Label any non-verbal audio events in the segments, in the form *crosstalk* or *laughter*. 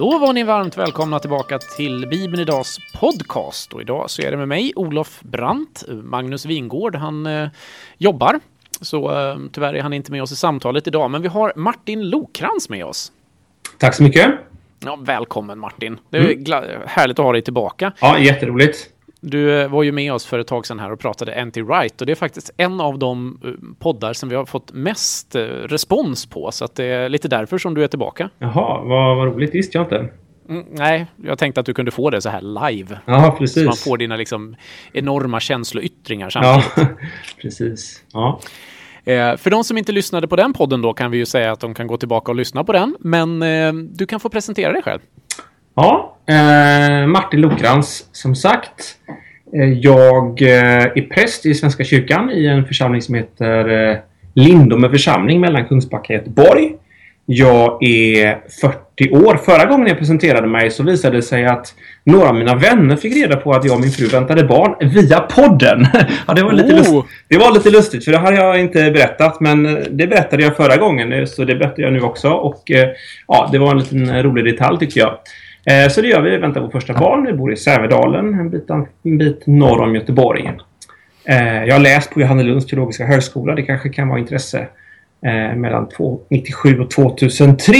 Då var ni varmt välkomna tillbaka till Bibeln Idags podcast. Och idag så är det med mig, Olof Brandt. Magnus Wingård, han eh, jobbar. Så eh, tyvärr är han inte med oss i samtalet idag. Men vi har Martin Lokrans med oss. Tack så mycket. Ja, välkommen Martin. Det är mm. härligt att ha dig tillbaka. Ja, jätteroligt. Du eh, var ju med oss för ett tag sedan här och pratade anti-right och det är faktiskt en av de eh, poddar som vi har fått mest eh, respons på så att det är lite därför som du är tillbaka. Jaha, vad, vad roligt, visste jag inte. Mm, nej, jag tänkte att du kunde få det så här live. Ja, precis. Så man får dina liksom enorma känsloyttringar samtidigt. Ja, *laughs* precis. Ja. för de som inte lyssnade på den podden då kan vi ju säga att de kan gå tillbaka och lyssna på den. Men du kan få presentera dig själv. Ja, eh, Martin Lokrans som sagt. Eh, jag eh, är präst i Svenska kyrkan i en församling som heter eh, Lindome församling mellan Kungsbacka och Göteborg. Jag är 40 år. Förra gången jag presenterade mig så visade det sig att några av mina vänner fick reda på att jag och min fru väntade barn via podden. *laughs* ja, det, var lite oh. det var lite lustigt för det hade jag inte berättat men det berättade jag förra gången så det berättar jag nu också och ja, det var en liten rolig detalj tycker jag. Eh, så det gör vi. Vi väntar på första barn. Vi bor i Sävedalen, en bit, en bit norr om Göteborg. Eh, jag har läst på Johannelunds teologiska högskola. Det kanske kan vara intresse eh, mellan 1997 och 2003.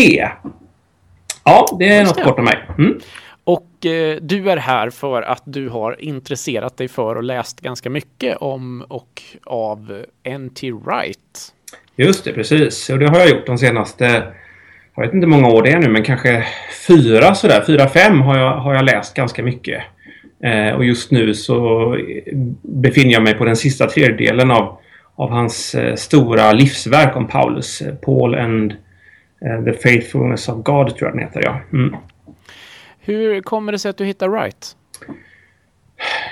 Ja, det är något kort om mig. Mm. Och eh, du är här för att du har intresserat dig för och läst ganska mycket om och av N.T. Wright. Just det, precis. Och det har jag gjort de senaste jag vet inte hur många år det är nu, men kanske fyra sådär, fyra, fem har jag, har jag läst ganska mycket. Eh, och just nu så befinner jag mig på den sista tredjedelen av, av hans eh, stora livsverk om Paulus. Eh, Paul and eh, the faithfulness of God tror jag den heter, ja. Mm. Hur kommer det sig att du hittar Wright?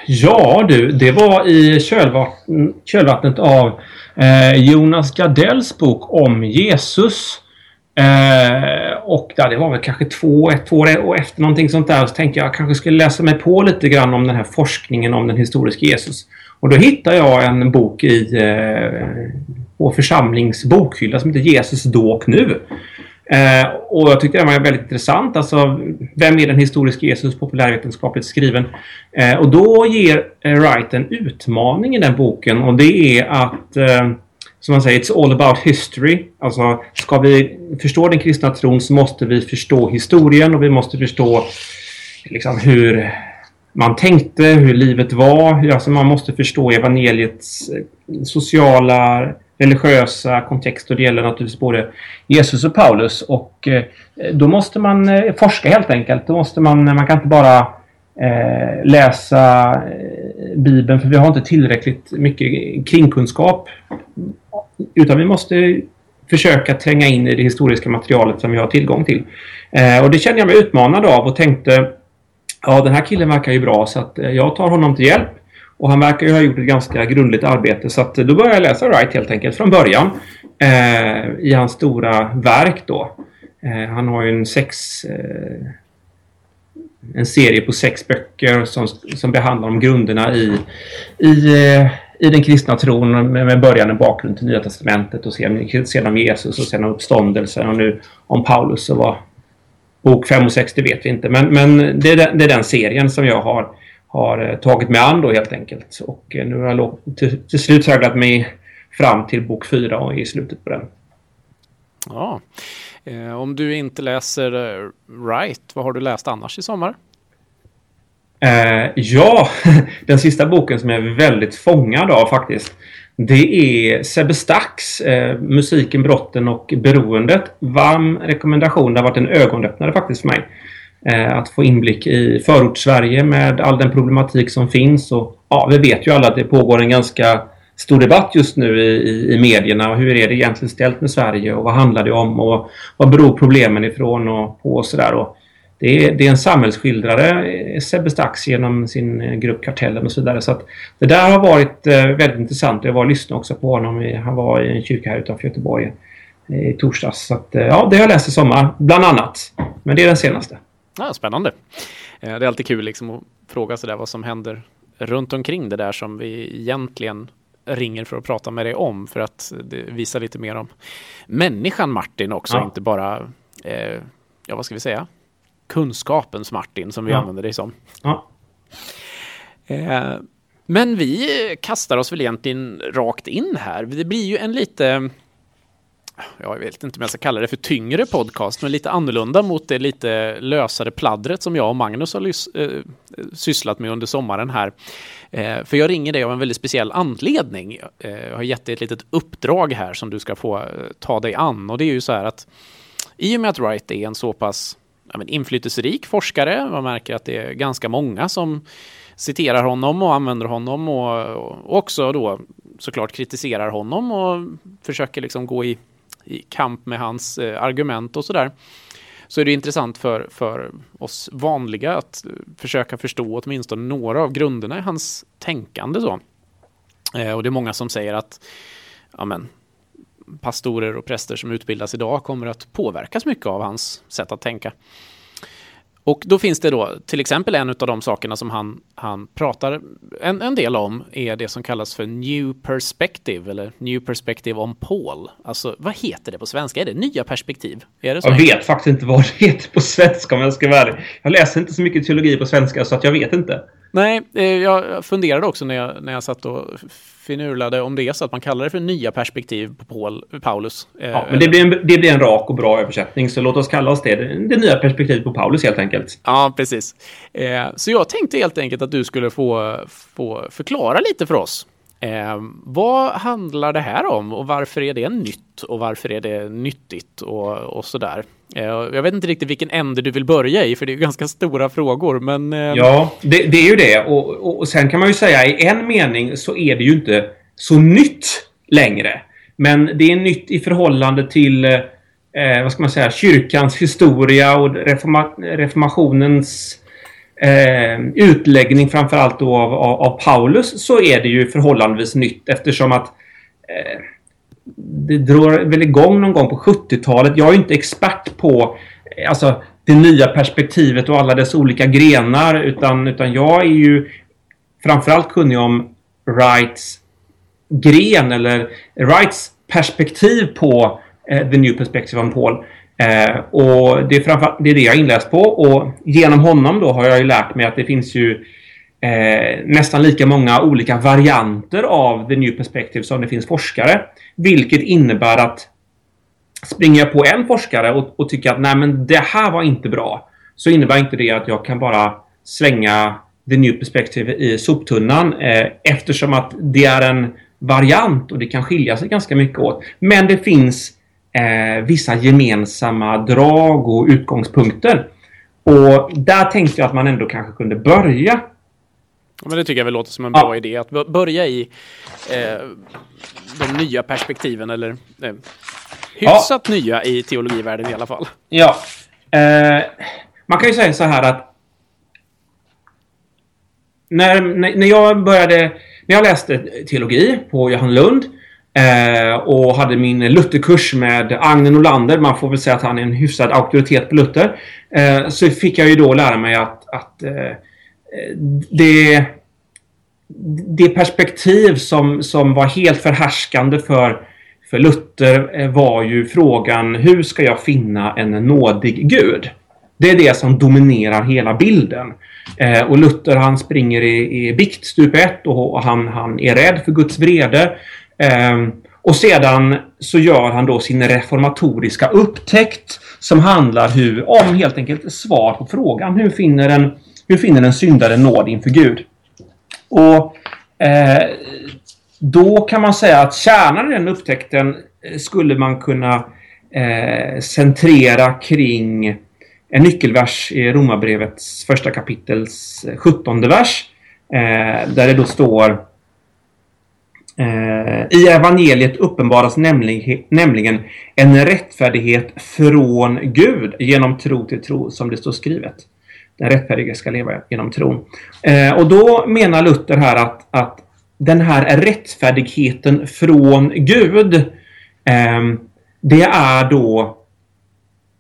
Ja du, det var i kölvattnet av eh, Jonas Gardells bok om Jesus. Eh, och där, det var väl kanske två, ett, två år efter någonting sånt där så tänkte jag kanske skulle läsa mig på lite grann om den här forskningen om den historiska Jesus. Och då hittade jag en bok i eh, vår församlings bokhylla som heter Jesus då och nu. Eh, och jag tyckte den var väldigt intressant. Alltså, vem är den historiska Jesus populärvetenskapligt skriven? Eh, och då ger eh, Wright en utmaning i den boken och det är att eh, som man säger, it's all about history. Alltså, ska vi förstå den kristna tron så måste vi förstå historien och vi måste förstå liksom, hur man tänkte, hur livet var. Alltså, man måste förstå evangeliets eh, sociala, religiösa kontext och det gäller naturligtvis både Jesus och Paulus. Och eh, då måste man eh, forska helt enkelt. Då måste man, man kan inte bara eh, läsa eh, Bibeln för vi har inte tillräckligt mycket kringkunskap utan vi måste försöka tränga in i det historiska materialet som vi har tillgång till. Eh, och det kände jag mig utmanad av och tänkte ja den här killen verkar ju bra så att eh, jag tar honom till hjälp. Och han verkar ju ha gjort ett ganska grundligt arbete så att eh, då började jag läsa Wright helt enkelt från början. Eh, I hans stora verk då. Eh, han har ju en sex eh, en serie på sex böcker som, som behandlar om grunderna i, i eh, i den kristna tron med början och bakgrund till Nya Testamentet och sen, sen om Jesus och sen om uppståndelsen och nu om Paulus och vad bok 5 och 6 det vet vi inte. Men, men det, är den, det är den serien som jag har, har eh, tagit mig an då helt enkelt. Och eh, nu har jag till, till slut söglat mig fram till bok 4 och i slutet på den. Ja, eh, om du inte läser Wright, vad har du läst annars i sommar? Eh, ja, *laughs* den sista boken som jag är väldigt fångad av faktiskt. Det är Sebbe Stax, eh, Musiken, brotten och beroendet. Varm rekommendation. Det har varit en ögonöppnare faktiskt för mig. Eh, att få inblick i förorts-Sverige med all den problematik som finns. Och, ja, vi vet ju alla att det pågår en ganska stor debatt just nu i, i, i medierna. Och hur är det egentligen ställt med Sverige och vad handlar det om och vad beror problemen ifrån och på och sådär. Och det är, det är en samhällsskildrare, eh, Sebbe Stax genom sin eh, grupp Kartellen och så vidare. Så att det där har varit eh, väldigt intressant. Jag var och lyssnade också på honom. Han var i en kyrka här utanför Göteborg i torsdags. Så att, ja, det har jag läst i sommar, bland annat. Men det är den senaste. Ja, spännande. Det är alltid kul liksom att fråga sig där vad som händer runt omkring det där som vi egentligen ringer för att prata med dig om för att visa lite mer om människan Martin också, ja. inte bara, eh, ja vad ska vi säga, kunskapens Martin som vi Ja. använder det som. Ja. Eh, men vi kastar oss väl egentligen rakt in här. Det blir ju en lite, jag vet inte om jag ska kalla det för tyngre podcast, men lite annorlunda mot det lite lösare pladdret som jag och Magnus har eh, sysslat med under sommaren här. Eh, för jag ringer dig av en väldigt speciell anledning. Eh, jag har gett dig ett litet uppdrag här som du ska få eh, ta dig an. Och det är ju så här att i och med att Wright är en så pass ja, men inflytelserik forskare, man märker att det är ganska många som citerar honom och använder honom och, och också då såklart kritiserar honom och försöker liksom gå i, i kamp med hans eh, argument och sådär. Så är det intressant för, för oss vanliga att eh, försöka förstå åtminstone några av grunderna i hans tänkande. Så. Eh, och det är många som säger att ja, men, pastorer och präster som utbildas idag kommer att påverkas mycket av hans sätt att tänka. Och då finns det då till exempel en av de sakerna som han, han pratar en, en del om är det som kallas för New Perspective eller New Perspective on Paul. Alltså vad heter det på svenska? Är det nya perspektiv? Är det så? Jag vet faktiskt inte vad det heter på svenska om jag ska vara ärlig. Jag läser inte så mycket teologi på svenska så att jag vet inte. Nej, eh, jag funderade också när jag, när jag satt och finurlade om det är så att man kallar det för nya perspektiv på Paul, Paulus. Eh, Ja, men det blir, en, det blir en rak och bra översättning så låt oss kalla oss det. Det nya perspektivet på Paulus helt enkelt. Ja, precis. Eh, så jag tänkte helt enkelt att du skulle få, få förklara lite för oss. Eh, vad handlar det här om och varför är det nytt och varför är det nyttigt och, och sådär? Eh, jag vet inte riktigt vilken ände du vill börja i för det är ganska stora frågor men... Eh, Ja, det, det är ju det. Och, och, och sen kan man ju säga i en mening så är det ju inte så nytt längre. Men det är nytt i förhållande till eh, vad ska man säga, kyrkans historia och reforma, reformationens eh, utläggning framförallt då av, av, av Paulus så är det ju förhållandevis nytt eftersom att eh, det drar väl igång någon gång på 70-talet. Jag är ju inte expert på eh, alltså, det nya perspektivet och alla dess olika grenar utan, utan jag är ju framförallt kunnig om Wrights gren eller Wrights perspektiv på eh, The New Perspective on Paul. Eh, och det är, framför, det är det jag inläst på och genom honom då har jag ju lärt mig att det finns ju eh, nästan lika många olika varianter av The New Perspective som det finns forskare. Vilket innebär att springer jag på en forskare och, och tycker att nej men det här var inte bra så innebär inte det att jag kan bara slänga The New Perspective i soptunnan eh, eftersom att det är en variant och det kan skilja sig ganska mycket åt. Men det finns eh, vissa gemensamma drag och utgångspunkter. Och där tänkte jag att man ändå kanske kunde börja. Men det tycker jag väl låter som en Ja. bra idé att börja i eh, de nya perspektiven eller eh, hyfsat nya i teologivärlden i alla fall. Ja. Eh, man kan ju säga så här att när, när, jag började, när jag läste teologi på Johannelund eh, och hade min Lutherkurs med Agne Nolander, man får väl säga att han är en hyfsad auktoritet på Luther, eh, så fick jag ju då lära mig att, att eh, det, det perspektiv som, som var helt förhärskande för, för Luther eh, var ju frågan hur ska jag finna en nådig Gud? Det är det som dominerar hela bilden. Eh, och Luther han springer i, i bikt stup ett och, och han, han är rädd för Guds vrede. Ehm, och sedan så gör han då sin reformatoriska upptäckt som handlar hur, om helt enkelt svar på frågan hur finner en, hur finner en syndare nåd inför Gud? Och eh, då kan man säga att kärnan i den upptäckten eh, skulle man kunna eh, centrera kring en nyckelvers i Romarbrevets första kapitels eh, sjuttonde vers. Eh, där det då står Eh, I evangeliet uppenbaras nämligen, nämligen en rättfärdighet från Gud genom tro till tro som det står skrivet. Den rättfärdige ska leva genom tron. Eh, och då menar Luther här att, att den här rättfärdigheten från Gud eh, det är då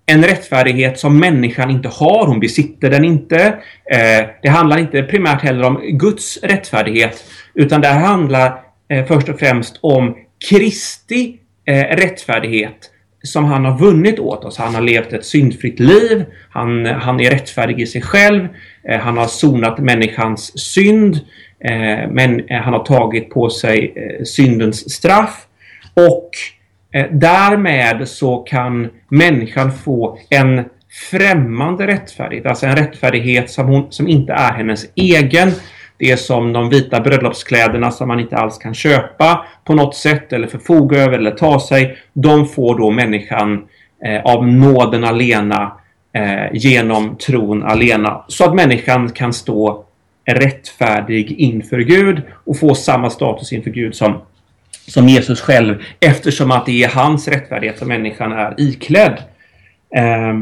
en rättfärdighet som människan inte har. Hon besitter den inte. Eh, det handlar inte primärt heller om Guds rättfärdighet. Utan det handlar eh, först och främst om Kristi eh, rättfärdighet. som han har vunnit åt oss. Han har levt ett syndfritt liv. Han, han är rättfärdig i sig själv. Eh, han har sonat människans synd. Eh, men eh, han har tagit på sig eh, syndens straff. Och därmed så kan människan få en främmande rättfärdighet. Alltså en rättfärdighet som, hon, som inte är hennes egen det är som de vita bröllopskläderna som man inte alls kan köpa på något sätt eller förfoga över eller ta sig. De får då människan eh, av nåden alena eh, genom tron alena. Så att människan kan stå rättfärdig inför Gud och få samma status inför Gud som, som Jesus själv eftersom att det är hans rättfärdighet som människan är iklädd. Eh,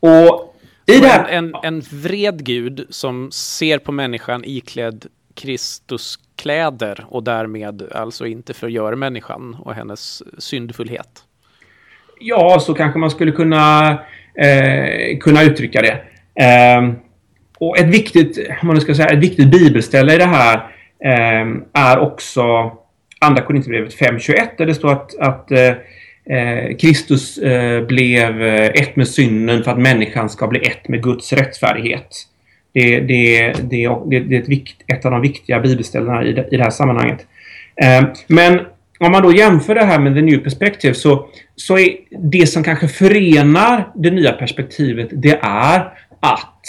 och i det här... en, en vred gud som ser på människan iklädd Kristuskläder och därmed alltså inte förgör människan och hennes syndfullhet. Ja, så kanske man skulle kunna, eh, kunna uttrycka det. Eh, och ett viktigt, man ska säga, ett viktigt bibelställe i det här eh, är också Andra Korinthierbrevet 5.21 där det står att, att Eh, Eh, Kristus eh, blev eh, ett med synden för att människan ska bli ett med Guds rättfärdighet. Det, det, det, det är ett, vikt, ett av de viktiga bibelställena i det, i det här sammanhanget. Men om man då jämför det här med the new perspective så, så är det som kanske förenar det nya perspektivet det är att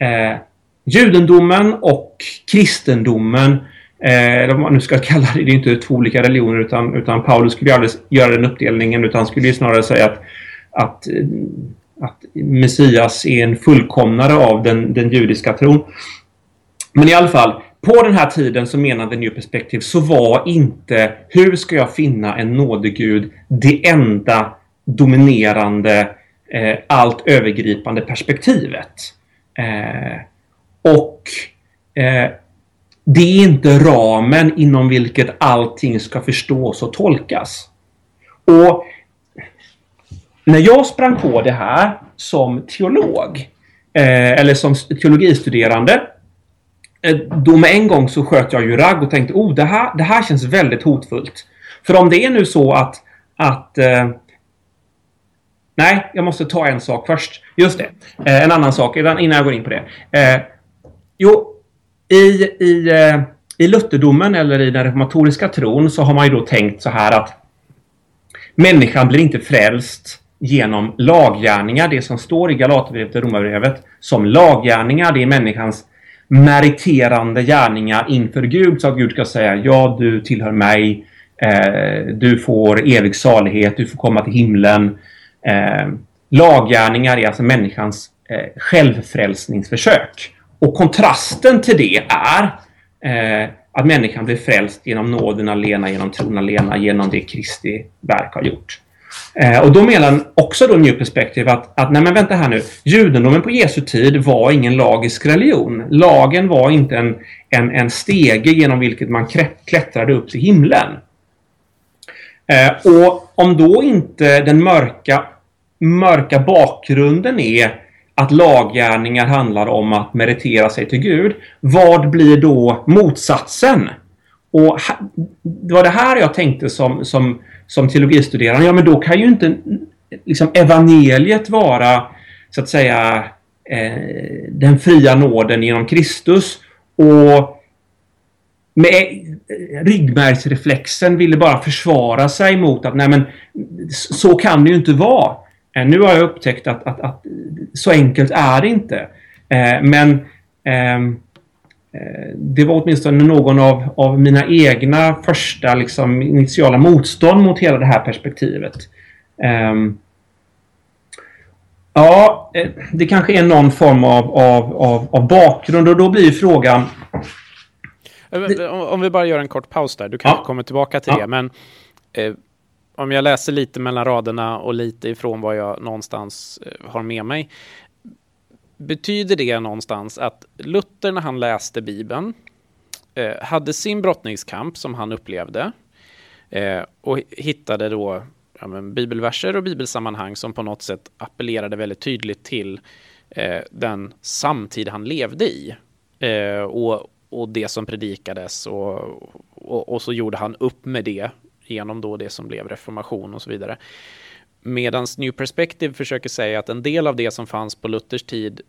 eh, judendomen och kristendomen Eh, Eh, eller vad man nu ska kalla det, det är inte två olika religioner utan, utan Paulus skulle ju aldrig göra den uppdelningen utan skulle ju snarare säga att, att, eh, att Messias är en fullkomnare av den, den judiska tron. Men i alla fall, på den här tiden så menade New Perspective så var inte hur ska jag finna en nådegud det enda dominerande eh, allt övergripande perspektivet. Eh, och eh, det är inte ramen inom vilket allting ska förstås och tolkas. Och när jag sprang på det här som teolog eh, eller som teologistuderande eh, då med en gång så sköt jag ju ragg och tänkte oh det här, det här känns väldigt hotfullt. För om det är nu så att, att eh, Nej, jag måste ta en sak först. Just det. Eh, en annan sak innan jag går in på det. Eh, jo, i, i, eh, i lutherdomen eller i den reformatoriska tron så har man ju då tänkt så här att människan blir inte frälst genom laggärningar, det som står i Galaterbrevet och Romarbrevet som laggärningar, det är människans meriterande gärningar inför Gud så att Gud ska säga ja, du tillhör mig, eh, du får evig salighet, du får komma till himlen. Eh, laggärningar är alltså människans eh, självfrälsningsförsök. Och kontrasten till det är eh, att människan blir frälst genom nåden alena, genom tron alena, genom det Kristi verk har gjort. Eh, och då menar också då New Perspective att, att nej men vänta här nu, judendomen på Jesu tid var ingen lagisk religion. Lagen var inte en, en, en stege genom vilket man klättrade upp till himlen. Eh, och om då inte den mörka, mörka bakgrunden är att laggärningar handlar om att meritera sig till Gud. Vad blir då motsatsen? Och det var det här jag tänkte som, som, som teologistuderande. Ja, men då kan ju inte liksom evangeliet vara så att säga eh, den fria nåden genom Kristus och med e-, ryggmärgsreflexen ville bara försvara sig mot att nej men så kan det ju inte vara. Eh, nu har jag upptäckt att, att, att så enkelt är det inte. Eh, men ehm, eh, det var åtminstone någon av, av mina egna första liksom, initiala motstånd mot hela det här perspektivet. Ehm, ja, det kanske är någon form av, av, av, av bakgrund och då blir frågan om vi bara gör en kort paus där, du kanske ja. kommer tillbaka till ja. det, men eh, om jag läser lite mellan raderna och lite ifrån vad jag någonstans eh, har med mig. Betyder det någonstans att Luther när han läste Bibeln eh, hade sin brottningskamp som han upplevde eh, och hittade då ja, men, bibelverser och bibelsammanhang som på något sätt appellerade väldigt tydligt till den samtid han levde i. Och, och det som predikades och, och, och, så gjorde han upp med det genom då det som blev reformation och så vidare. Medan New Perspective försöker säga att en del av det som fanns på Luthers tid,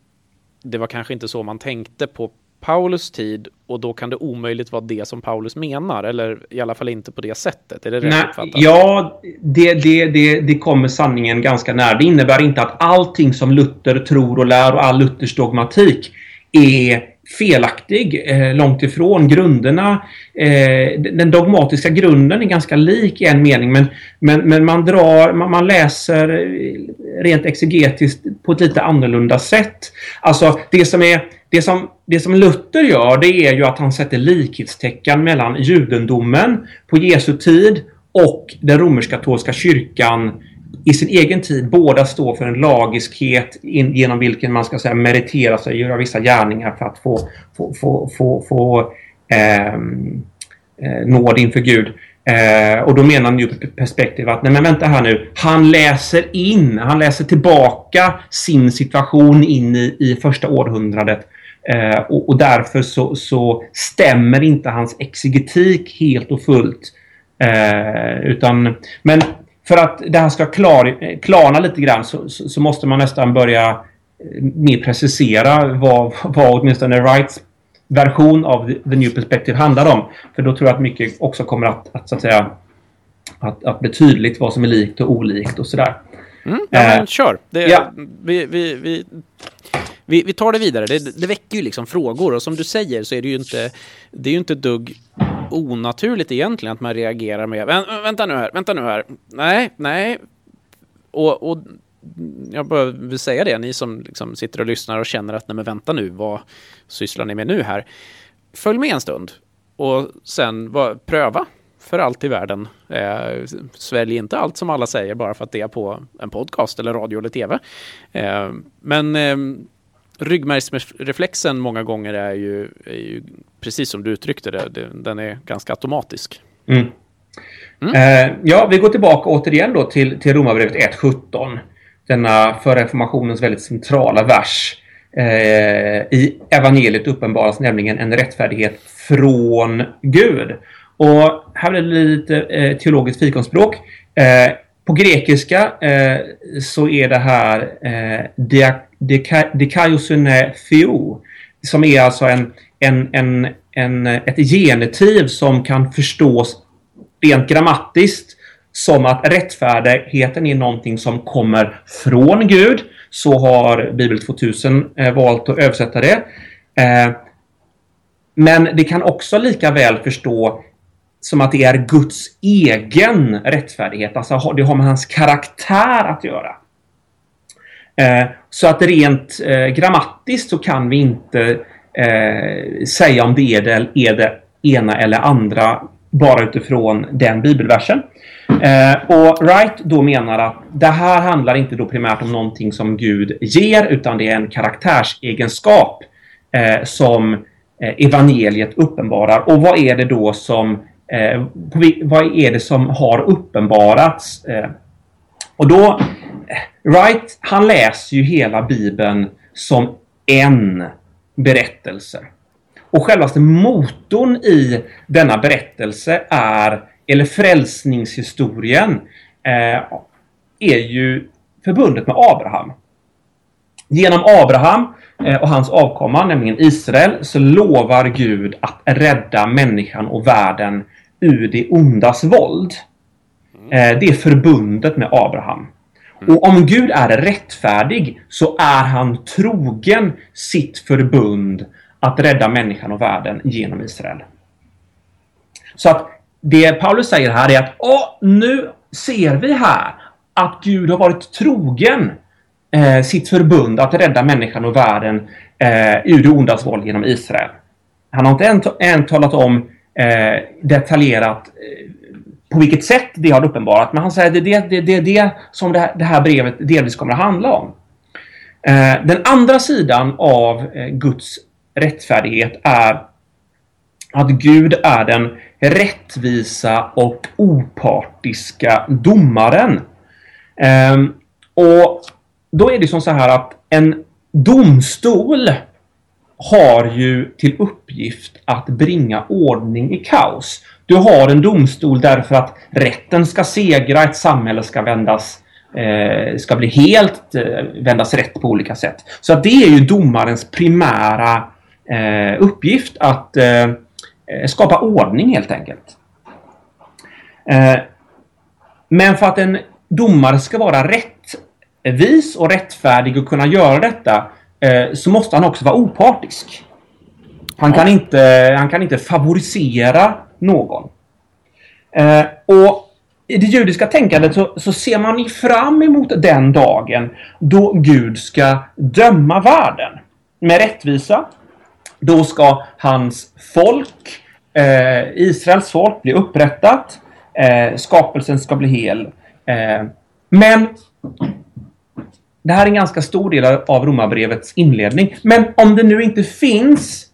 det var kanske inte så man tänkte på Paulus tid och då kan det omöjligt vara det som Paulus menar, eller i alla fall inte på det sättet. Är det Nej, uppfattat? Ja, det, det, det, det kommer sanningen ganska nära. Det innebär inte att allting som Luther tror och lär och all Luthers dogmatik är felaktig. Eh, långt ifrån. Grunderna, eh, den dogmatiska grunden är ganska lik i en mening men, men, men man drar, man, man läser eh, rent exegetiskt på ett lite annorlunda sätt. Alltså det som är det som, det som Luther gör det är ju att han sätter likhetstecken mellan judendomen på Jesu tid och den romersk-katolska kyrkan i sin egen tid. Båda står för en lagiskhet in, genom vilken man ska säga meritera sig, göra vissa gärningar för att få, få, få, få, få ehm, eh, nåd inför Gud. Eh, och då menar New Perspective att nej men vänta här nu. Han läser in, han läser tillbaka sin situation in i, i första århundradet. Eh, och, och, därför så, så, stämmer inte hans exegetik helt och fullt. Eh, utan, men för att det här ska klar, klarna lite grann så, så, så, måste man nästan börja eh, mer precisera vad, vad åtminstone Wrights version av The New Perspective handlar om. För då tror jag att mycket också kommer att, att så att säga att, att bli tydligt vad som är likt och olikt och sådär. Mm, ja, men, eh, kör! Det, ja. vi, vi, vi, vi, vi tar det vidare. Det, det väcker ju liksom frågor och som du säger så är det ju inte, det är ju inte dugg onaturligt egentligen att man reagerar med Vä vänta nu här, vänta nu här. Nej, nej. Och, och jag behöver säga det, ni som liksom sitter och lyssnar och känner att nej men vänta nu, vad sysslar ni med nu här? Följ med en stund och sen va, pröva för allt i världen. Eh, svälj inte allt som alla säger bara för att det är på en podcast eller radio eller tv. Eh, men eh, ryggmärgsreflexen många gånger är ju, är ju, precis som du uttryckte det, den är ganska automatisk. Mm. Mm. Eh, ja, vi går tillbaka återigen då till, till Romarbrevet 1.17. Denna för reformationens väldigt centrala vers. Eh, I evangeliet uppenbaras nämligen en rättfärdighet från Gud. Och här blir det lite eh, teologiskt fikonspråk. Eh, på grekiska eh, så är det här eh, dekaiosune theo som är alltså en, en, en, en, ett genitiv som kan förstås rent grammatiskt som att rättfärdigheten är någonting som kommer från Gud. Så har Bibel 2000 eh, valt att översätta det. Eh, men det kan också lika väl förstå som att det är Guds egen rättfärdighet. Alltså det har med hans karaktär att göra. Eh, så att rent eh, grammatiskt så kan vi inte eh, säga om det är det, är det ena eller andra bara utifrån den bibelversen. Eh, och Wright då menar att det här handlar inte då primärt om någonting som Gud ger utan det är en karaktärsegenskap eh, som evangeliet uppenbarar. Och vad är det då som Eh, vad är det som har uppenbarats? Eh, och då, eh, Wright, han läser ju hela Bibeln som en berättelse. Och självaste motorn i denna berättelse är, eller frälsningshistorien, eh, är ju förbundet med Abraham. Genom Abraham eh, och hans avkomma, nämligen Israel, så lovar Gud att rädda människan och världen ur det ondas våld. Eh, det är förbundet med Abraham. Och om Gud är rättfärdig så är han trogen sitt förbund att rädda människan och världen genom Israel. Så att det Paulus säger här är att Åh, nu ser vi här att Gud har varit trogen eh, sitt förbund att rädda människan och världen eh, ur det ondas våld genom Israel. Han har inte än, än talat om eh, detaljerat eh, på vilket sätt det har uppenbarat. Men han säger att det är det, det, det, som det här, det här, brevet delvis kommer att handla om. Eh, den andra sidan av eh, Guds rättfärdighet är att Gud är den rättvisa och opartiska domaren. Ehm, och då är det som så här att en domstol har ju till uppgift att bringa ordning i kaos. Du har en domstol därför att rätten ska segra, ett samhälle ska vändas eh, ska bli helt eh, vändas rätt på olika sätt. Så att det är ju domarens primära eh, uppgift att eh, skapa ordning helt enkelt. Eh, men för att en domare ska vara rätt rättvis och rättfärdig och kunna göra detta eh, så måste han också vara opartisk. Han kan inte, han kan inte favorisera någon. Eh, och i det judiska tänkandet så, så, ser man fram emot den dagen då Gud ska döma världen med rättvisa. Då ska hans folk, eh, Israels folk, bli upprättat. Eh, skapelsen ska bli hel. Eh, men det här är en ganska stor del av Romarbrevets inledning. Men om det nu inte finns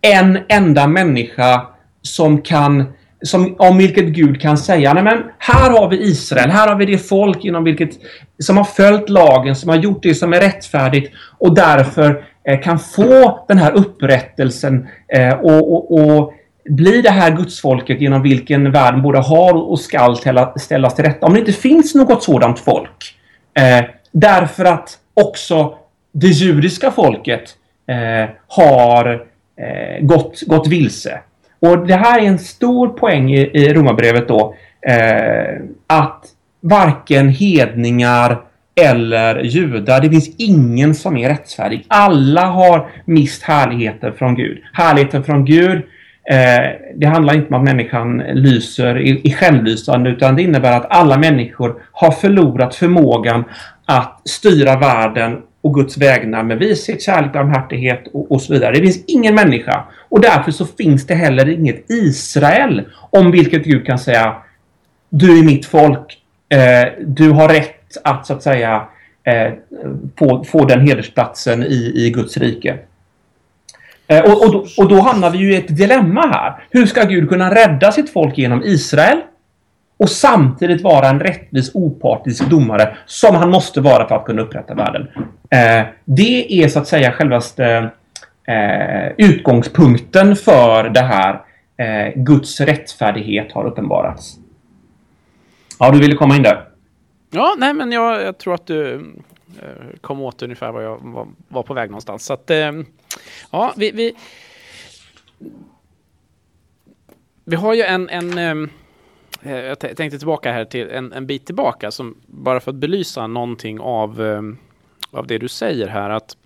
en enda människa som kan som, om vilket Gud kan säga, nej men här har vi Israel, här har vi det folk inom vilket, som har följt lagen, som har gjort det som är rättfärdigt och därför eh, kan få den här upprättelsen eh, och, och, och bli det här gudsfolket genom vilken världen både har och skall ställas till rätta. Om det inte finns något sådant folk, eh, därför att också det judiska folket eh, har eh, gått, gått vilse. Och det här är en stor poäng i, i Romarbrevet då. Eh, att varken hedningar eller judar, det finns ingen som är rättfärdig. Alla har mist härligheten från Gud. Härligheten från Gud Eh, Eh, det handlar inte om att människan lyser i, i självlysande utan det innebär att alla människor har förlorat förmågan att styra världen och Guds vägnar med vishet, kärlek, barmhärtighet och, och så vidare. Det finns ingen människa och därför så finns det heller inget Israel om vilket Gud kan säga Du är mitt folk. Eh, du har rätt att så att säga eh, få, få den hedersplatsen i, i Guds rike. Eh, och, och, då, och då hamnar vi ju i ett dilemma här. Hur ska Gud kunna rädda sitt folk genom Israel? Och samtidigt vara en rättvis opartisk domare som han måste vara för att kunna upprätta världen. Eh, det är så att säga självaste eh, utgångspunkten för det här eh, Guds rättfärdighet har uppenbarats. Ja, du ville komma in där. Ja, nej men jag, jag tror att du Eh, kom åt ungefär var jag var, var på väg någonstans. Så att, eh, ja, vi, vi, vi har ju en, en eh, eh jag tänkte tillbaka här till en, en bit tillbaka, som bara för att belysa någonting av, eh, av det du säger här, att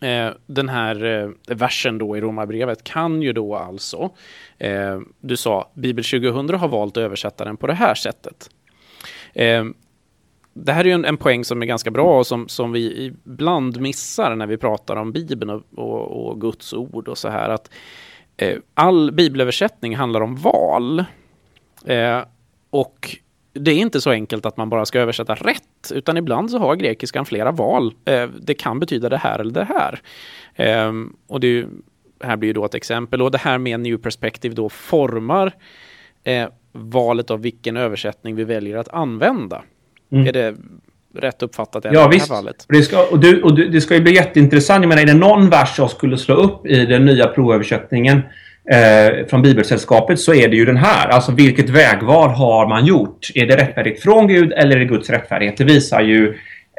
Eh, den här eh, versen då i Romarbrevet kan ju då alltså, eh, du sa Bibel 2000 har valt att översätta den på det här sättet. Det här är ju en, en poäng som är ganska bra och som, som vi ibland missar när vi pratar om Bibeln och, och, och Guds ord och så här. Att eh, all bibelöversättning handlar om val. Eh, och det är inte så enkelt att man bara ska översätta rätt, utan ibland så har grekiskan flera val. Eh, det kan betyda det här eller det här. Eh, och det här blir ju då ett exempel. Och det här med New Perspective då formar eh, valet av vilken översättning vi väljer att använda. Mm. Är det rätt uppfattat ja, i det här fallet? Det ska, och du, och du, det ska ju bli jätteintressant. Jag menar, är det någon vers jag skulle slå upp i den nya provöversättningen eh, från Bibelsällskapet så är det ju den här. Alltså vilket vägval har man gjort? Är det rättfärdigt från Gud eller är det Guds rättfärdighet? Det visar ju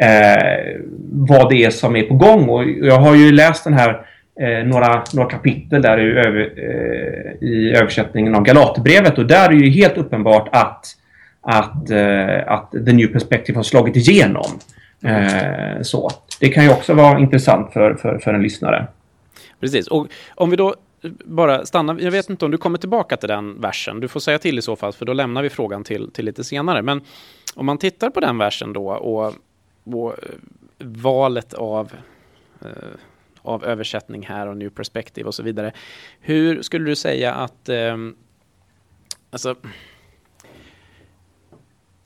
eh, vad det är som är på gång. Och jag har ju läst den här eh, några, några kapitel där i, över, eh, i översättningen av Galaterbrevet och där är det ju helt uppenbart att att, eh, att The New Perspective har slagit igenom. Eh, så. Det kan ju också vara intressant för, för, för en lyssnare. Precis, och om vi då bara stannar, jag vet inte om du kommer tillbaka till den versen, du får säga till i så fall, för då lämnar vi frågan till, till lite senare. Men om man tittar på den versen då och, och valet av, eh, av översättning här och New Perspective och så vidare. Hur skulle du säga att, eh, alltså,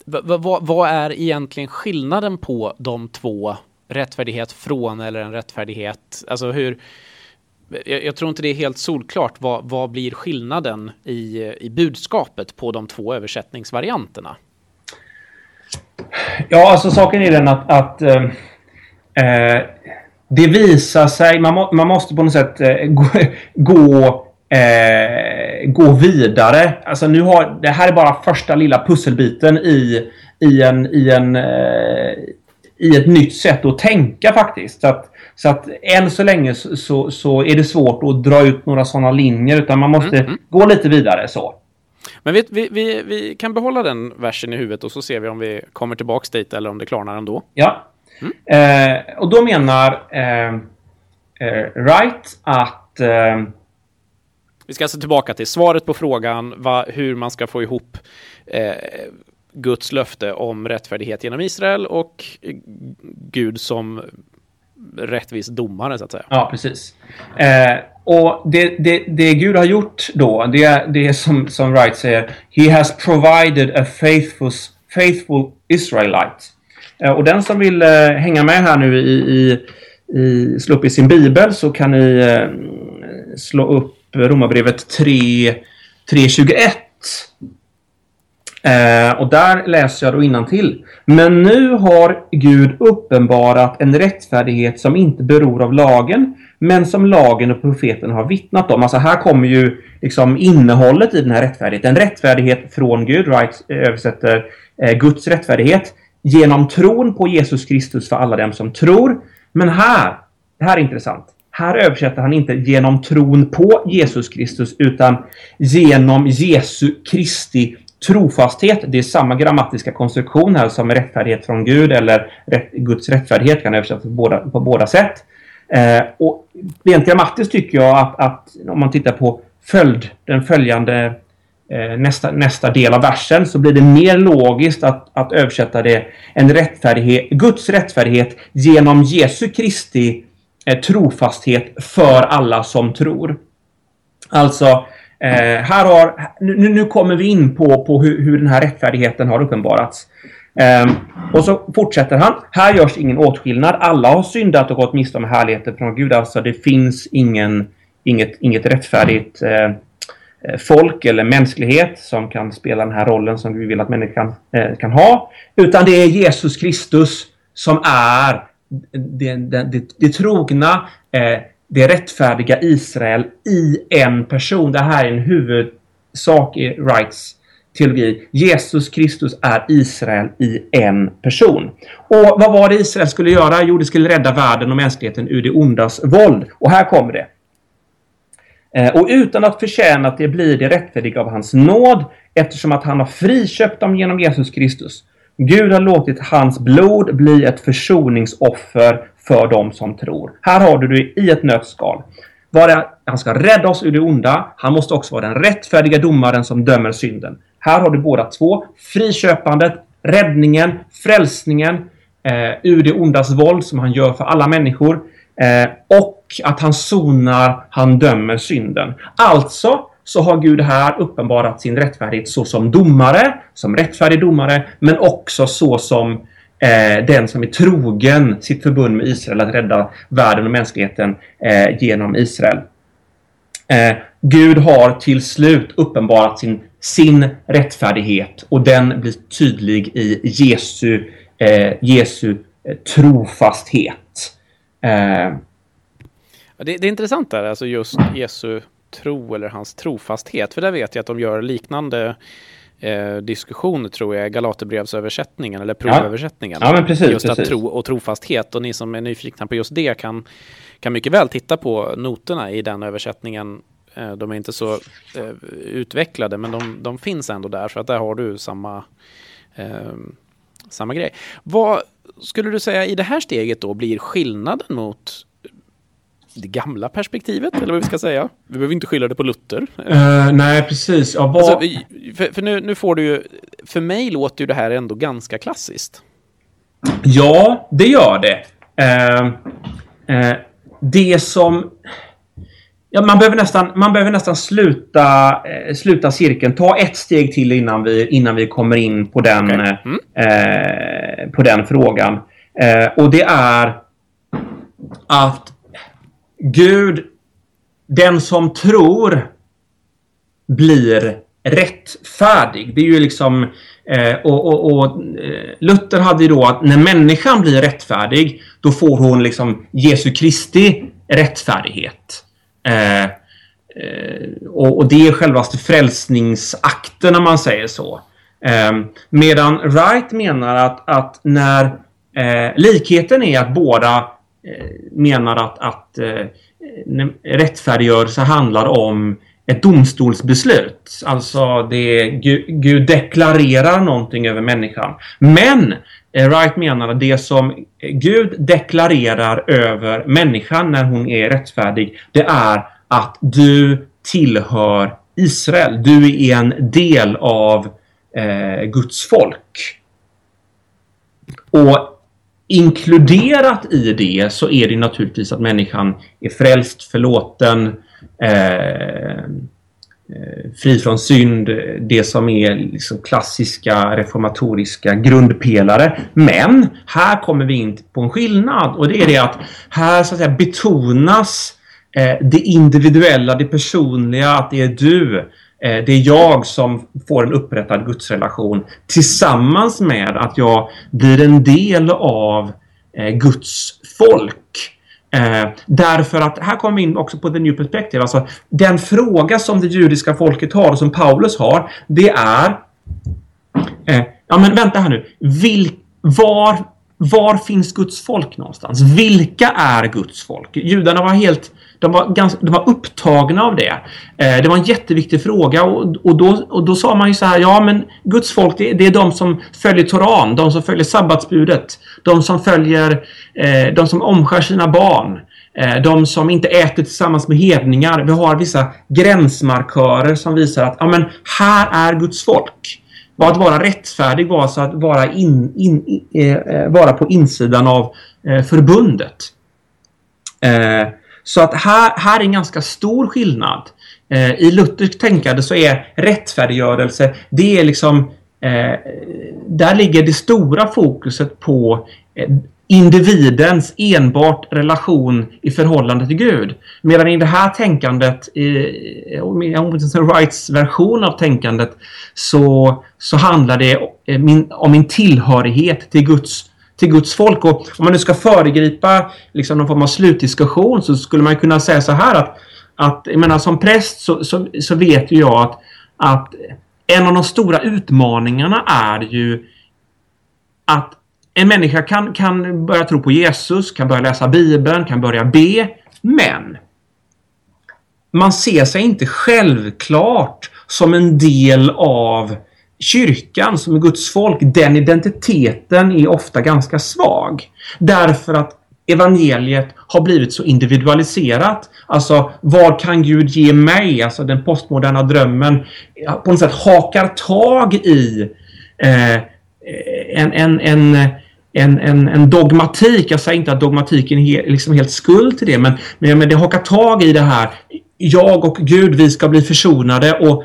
vad, är egentligen skillnaden på de två? Rättfärdighet från eller en rättfärdighet? Alltså hur... Jag, jag tror inte det är helt solklart. Vad, vad blir skillnaden i, i budskapet på de två översättningsvarianterna? Ja, alltså saken är den att, att eh, eh det visar sig, man, må, man måste på något sätt eh, gå, gå, eh, gå vidare. Alltså nu har, det här är bara första lilla pusselbiten i, i, en, i, en, eh, i ett nytt sätt att tänka faktiskt. Så att, så att än så länge så, så, så är det svårt att dra ut några sådana linjer utan man måste mm, mm. gå lite vidare så. Men vi, vi, vi, vi, kan behålla den versen i huvudet och så ser vi om vi kommer tillbaks dit eller om det klarnar ändå. Ja. Mm. Eh, och då menar eh, eh, Wright att... Vi ska alltså tillbaka till svaret på frågan va, hur man ska få ihop eh, Guds löfte om rättfärdighet genom Israel och eh, Gud som rättvis domare så att säga. Ja, precis. Eh, och det, det, det Gud har gjort då, det är, det är som, som Wright säger, He has provided a faithful, faithful Israelite. Eh, och den som vill eh, hänga med här nu i, i, i, slå upp i sin bibel så kan ni eh, slå upp Romarbrevet 3.21. Eh, och där läser jag då innantill. Men nu har Gud uppenbarat en rättfärdighet som inte beror av lagen, men som lagen och profeten har vittnat om. Alltså här kommer ju liksom innehållet i den här rättfärdigheten. En rättfärdighet från Gud, right, översätter eh, Guds rättfärdighet, genom tron på Jesus Kristus för alla dem som tror. Men här, det här är intressant. Här översätter han inte genom tron på Jesus Kristus utan genom Jesu Kristi trofasthet. Det är samma grammatiska konstruktion här som rättfärdighet från Gud eller rätt, Guds rättfärdighet kan översättas på båda, på båda sätt. Eh, och rent grammatiskt tycker jag att, att, om man tittar på följd, den följande eh, nästa, nästa del av versen så blir det mer logiskt att, att översätta det en rättfärdighet, Guds rättfärdighet genom Jesu Kristi eh, trofasthet för alla som tror. Alltså Eh, här har, nu, nu kommer vi in på, på hur, hur den här rättfärdigheten har uppenbarats. Eh, och så fortsätter han. Här görs ingen åtskillnad. Alla har syndat och gått miste om härligheten från Gud. Alltså det finns ingen, inget, inget rättfärdigt eh, eh folk eller mänsklighet som kan spela den här rollen som vi vill att människan eh, kan ha. Utan det är Jesus Kristus som är det, det, det, det trogna, eh, det rättfärdiga Israel i en person. Det här är en huvudsak i Wrights teologi. Jesus Kristus är Israel i en person. Och vad var det Israel skulle göra? Jo, det skulle rädda världen och mänskligheten ur det ondas våld. Och här kommer det. Eh, och utan att förtjäna att det blir det rättfärdiga av hans nåd eftersom att han har friköpt dem genom Jesus Kristus. Gud har låtit hans blod bli ett försoningsoffer för dem som tror. Här har du det i ett nötskal. Han ska rädda oss ur det onda. Han måste också vara den rättfärdiga domaren som dömer synden. Här har du båda två. Friköpandet, räddningen, frälsningen eh, ur det ondas våld som han gör för alla människor. Eh, och att han sonar, han dömer synden. Alltså så har Gud här uppenbarat sin rättfärdighet så som domare, som rättfärdig domare, men också så som eh, den som är trogen sitt förbund med Israel att rädda världen och mänskligheten eh, genom Israel. Eh, Gud har till slut uppenbarat sin, sin rättfärdighet och den blir tydlig i Jesu, eh, Jesu eh, trofasthet. Eh, det, det, är intressant där, alltså just Jesu tro eller hans trofasthet. För där vet jag att de gör liknande eh, diskussion tror jag, Galaterbrevsöversättningen eller provöversättningen. Ja. ja, precis. Just precis. att tro och trofasthet. Och ni som är nyfikna på just det kan, kan mycket väl titta på noterna i den översättningen. Eh, de är inte så eh, utvecklade, men de, de, finns ändå där. Så att där har du samma, eh, samma grej. Vad skulle du säga i det här steget då blir skillnaden mot det gamla perspektivet, eller vad vi ska säga. Vi behöver inte skylla det på Luther. Uh, nej, precis. Ja, alltså, för, för nu, nu, får du ju... För mig låter ju det här ändå ganska klassiskt. Ja, det gör det. Uh, uh, det som... Ja, man behöver nästan, man behöver nästan sluta, sluta cirkeln. Ta ett steg till innan vi, innan vi kommer in på den, okay. mm. på den frågan. och det är att Gud, den som tror blir rättfärdig. Det är ju liksom Eh, och, och, och eh, Luther hade ju då att när människan blir rättfärdig, då får hon liksom Jesu Kristi rättfärdighet. Eh, eh och, och, det är självaste frälsningsakten om man säger så. Eh, medan Wright menar att, att när eh, likheten är att båda Eh, menar att, att eh, rättfärdiggörelse handlar om ett domstolsbeslut. Alltså det Gud, deklarerar någonting över människan. Men eh, Wright menar att det som Gud deklarerar över människan när hon är rättfärdig, det är att du tillhör Israel. Du är en del av eh, Guds folk. Och inkluderat i det så är det naturligtvis att människan är frälst, förlåten, eh, eh, fri från synd, det som är liksom klassiska reformatoriska grundpelare. Men här kommer vi in på en skillnad och det är det att här så att säga betonas eh, det individuella, det personliga, att det är du, Eh, det är jag som får en upprättad gudsrelation tillsammans med att jag blir en del av eh, Guds folk. Eh, därför att här kommer vi in också på the new perspective. Alltså den fråga som det judiska folket har och som Paulus har. Det är eh, Ja men vänta här nu. Vil, var, var finns Guds folk någonstans? Vilka är Guds folk? Judarna var helt de var, ganska, de var upptagna av det. Eh, det var en jätteviktig fråga och, och, då, och då sa man ju så här, ja men Guds folk det, det är de som följer Toran, de som följer sabbatsbudet, de som följer, eh, de som omskär sina barn, eh, de som inte äter tillsammans med hedningar. Vi har vissa gränsmarkörer som visar att, ja men här är Guds folk. Var att vara rättfärdig var alltså att vara, in, in, eh, eh, vara på insidan av eh, förbundet. Eh, så att här, här är en ganska stor skillnad. Eh, I Luthers tänkande så är rättfärdiggörelse, det är liksom eh, där ligger det stora fokuset på eh, individens enbart relation i förhållande till Gud. Medan i det här tänkandet, eh, i Wrights version av tänkandet, så, så handlar det eh, om min tillhörighet till Guds till Guds folk. Och om man nu ska föregripa liksom någon form av slutdiskussion så skulle man kunna säga så här att, att jag menar, som präst så, så, så vet ju jag att, att en av de stora utmaningarna är ju att en människa kan, kan börja tro på Jesus, kan börja läsa Bibeln, kan börja be. Men man ser sig inte självklart som en del av kyrkan som är Guds folk, den identiteten är ofta ganska svag. Därför att evangeliet har blivit så individualiserat. Alltså, vad kan Gud ge mig? Alltså den postmoderna drömmen på något sätt hakar tag i eh, en, en, en en, en, en dogmatik. Jag säger inte att dogmatiken är liksom helt skuld till det, men, men, men det hakar tag i det här. Jag och Gud, vi ska bli försonade och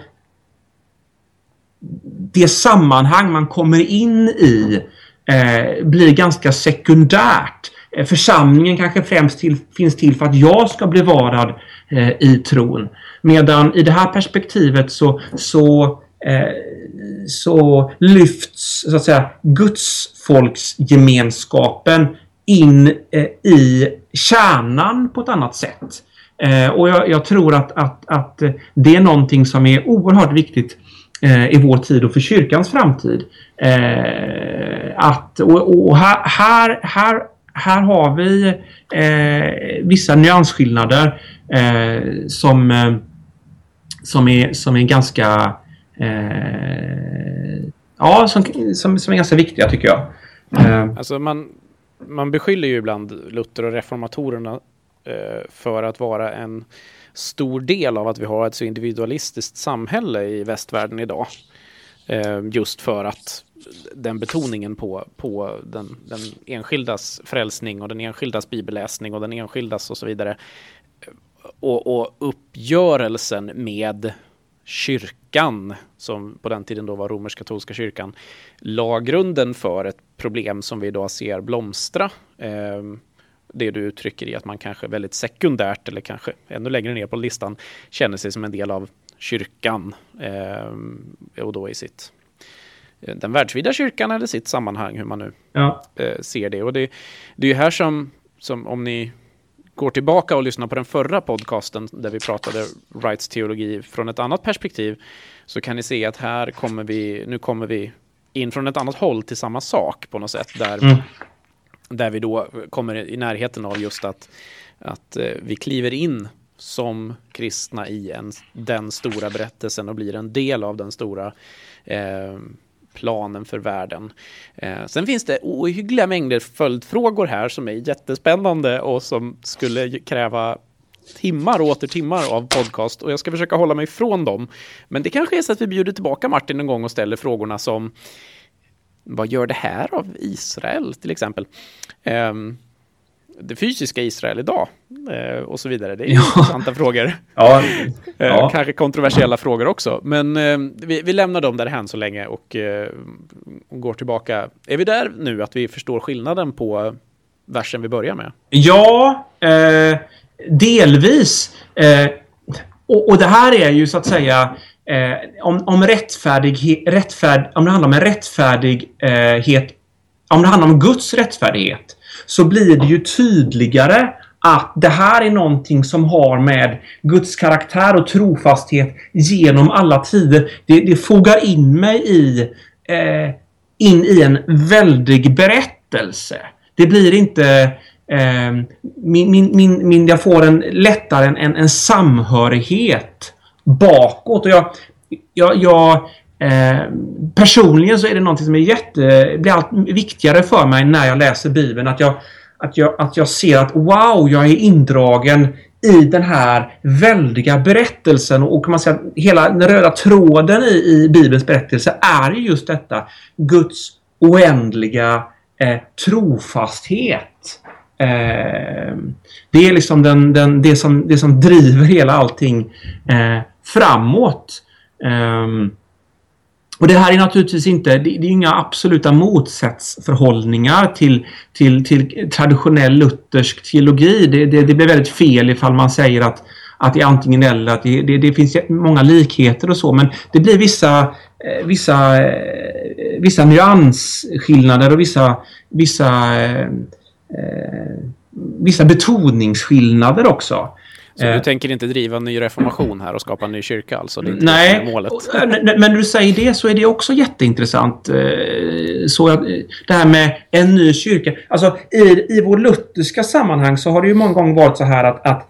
det sammanhang man kommer in i eh, blir ganska sekundärt. Eh, församlingen kanske främst till, finns till för att jag ska bli varad eh, i tron. Medan i det här perspektivet så, så, eh, så lyfts så att säga gudsfolksgemenskapen in eh, i kärnan på ett annat sätt. Eh, och jag, jag, tror att, att, att det är någonting som är oerhört viktigt eh, Eh, i vår tid och för kyrkans framtid. Eh, att, och, och här, här, här, här, har vi eh, vissa nyansskillnader eh, som, eh, som, är, som är ganska eh, ja, som, som, som är ganska viktiga tycker jag. Eh, alltså man, man beskyller ju ibland Luther och reformatorerna eh, för att vara en stor del av att vi har ett så individualistiskt samhälle i västvärlden idag. Eh, just för att den betoningen på, på den, den enskildas frälsning och den enskildas bibelläsning och den enskildas och så vidare. Eh, och, och uppgörelsen med kyrkan, som på den tiden då var romersk-katolska kyrkan, la grunden för ett problem som vi idag ser blomstra. Eh, Eh, det du uttrycker i att man kanske väldigt sekundärt eller kanske ännu längre ner på listan känner sig som en del av kyrkan eh, och då i sitt den världsvida kyrkan eller sitt sammanhang, hur man nu Ja. eh, ser det. Och det, det är ju här som, som om ni går tillbaka och lyssnar på den förra podcasten där vi pratade rights teologi från ett annat perspektiv så kan ni se att här kommer vi, nu kommer vi in från ett annat håll till samma sak på något sätt där, Mm där vi då kommer i närheten av just att, att eh, vi kliver in som kristna i en, den stora berättelsen och blir en del av den stora eh, planen för världen. Eh, sen finns det ohyggliga mängder följdfrågor här som är jättespännande och som skulle kräva timmar och åter timmar av podcast och jag ska försöka hålla mig ifrån dem. Men det kanske är så att vi bjuder tillbaka Martin en gång och ställer frågorna som vad gör det här av Israel till exempel? Ehm, det fysiska Israel idag eh, och så vidare. Det är *laughs* Ja. intressanta frågor. Ja. Eh, Ja. Kanske kontroversiella frågor också. Men eh, vi, vi lämnar dem därhän så länge och eh, går tillbaka. Är vi där nu att vi förstår skillnaden på versen vi börjar med? Ja, eh, delvis. Eh, och, och det här är ju så att säga eh, om, om rättfärdighet, rättfärd, om det handlar om en rättfärdighet, eh, om det handlar om Guds rättfärdighet, så blir det ju tydligare att det här är någonting som har med Guds karaktär och trofasthet genom alla tider. Det, det fogar in mig i, eh, in i en väldig berättelse. Det blir inte eh, min, min, min, min, jag får en lättare en, en, en samhörighet bakåt. Och jag, jag, jag eh, personligen så är det någonting som är jätte, blir allt viktigare för mig när jag läser Bibeln. Att jag, att jag, att jag ser att wow, jag är indragen i den här väldiga berättelsen och kan man säga att hela den röda tråden i, i Bibelns berättelse är just detta Guds oändliga eh, trofasthet. Eh, det är liksom den, den, det, som, det som driver hela allting eh, framåt. Eh, och det här är naturligtvis inte, det, det är inga absoluta motsatsförhållningar till, till, till traditionell luthersk teologi. Det, det, det blir väldigt fel ifall man säger att, att det är antingen eller, att det, det, det finns många likheter och så, men det blir vissa, eh, vissa, eh, vissa nyansskillnader och vissa, vissa, eh, eh, vissa betoningsskillnader också. Så du tänker inte driva en ny reformation här och skapa en ny kyrka alltså? Det är inte Nej, målet. men när du säger det så är det också jätteintressant. Så det här med en ny kyrka. Alltså i, i vår lutherska sammanhang så har det ju många gånger varit så här att, att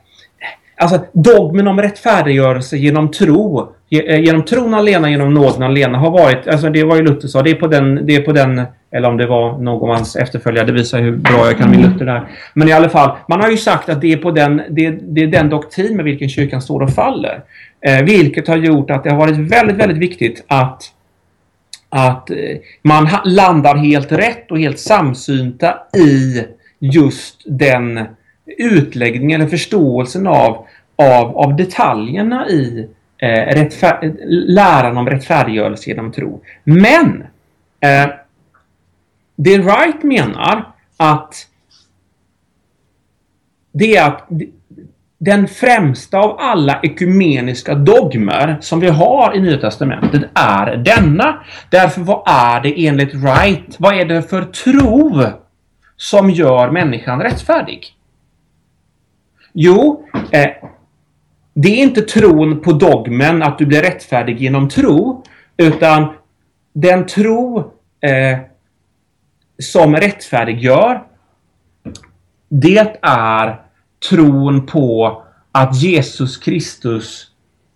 Alltså dogmen om rättfärdiggörelse genom tro, genom tron alena, genom nåden alena har varit, alltså det var ju Luther sa, det är på den, det är på den, eller om det var någon av hans efterföljare, det visar hur bra jag kan min Luther där. Men i alla fall, man har ju sagt att det är på den, det, det är den doktrin med vilken kyrkan står och faller. Eh, vilket har gjort att det har varit väldigt, väldigt viktigt att att eh, man landar helt rätt och helt samsynta i just den utläggningen eller förståelsen av, av, av detaljerna i eh, läran om rättfärdiggörelse genom tro. Men eh, det Wright menar att det är att den främsta av alla ekumeniska dogmer som vi har i Nya Testamentet är denna. Därför vad är det enligt Wright? Vad är det för tro som gör människan rättfärdig? Jo, eh, det är inte tron på dogmen att du blir rättfärdig genom tro. Utan den tro eh, som rättfärdiggör det är tron på att Jesus Kristus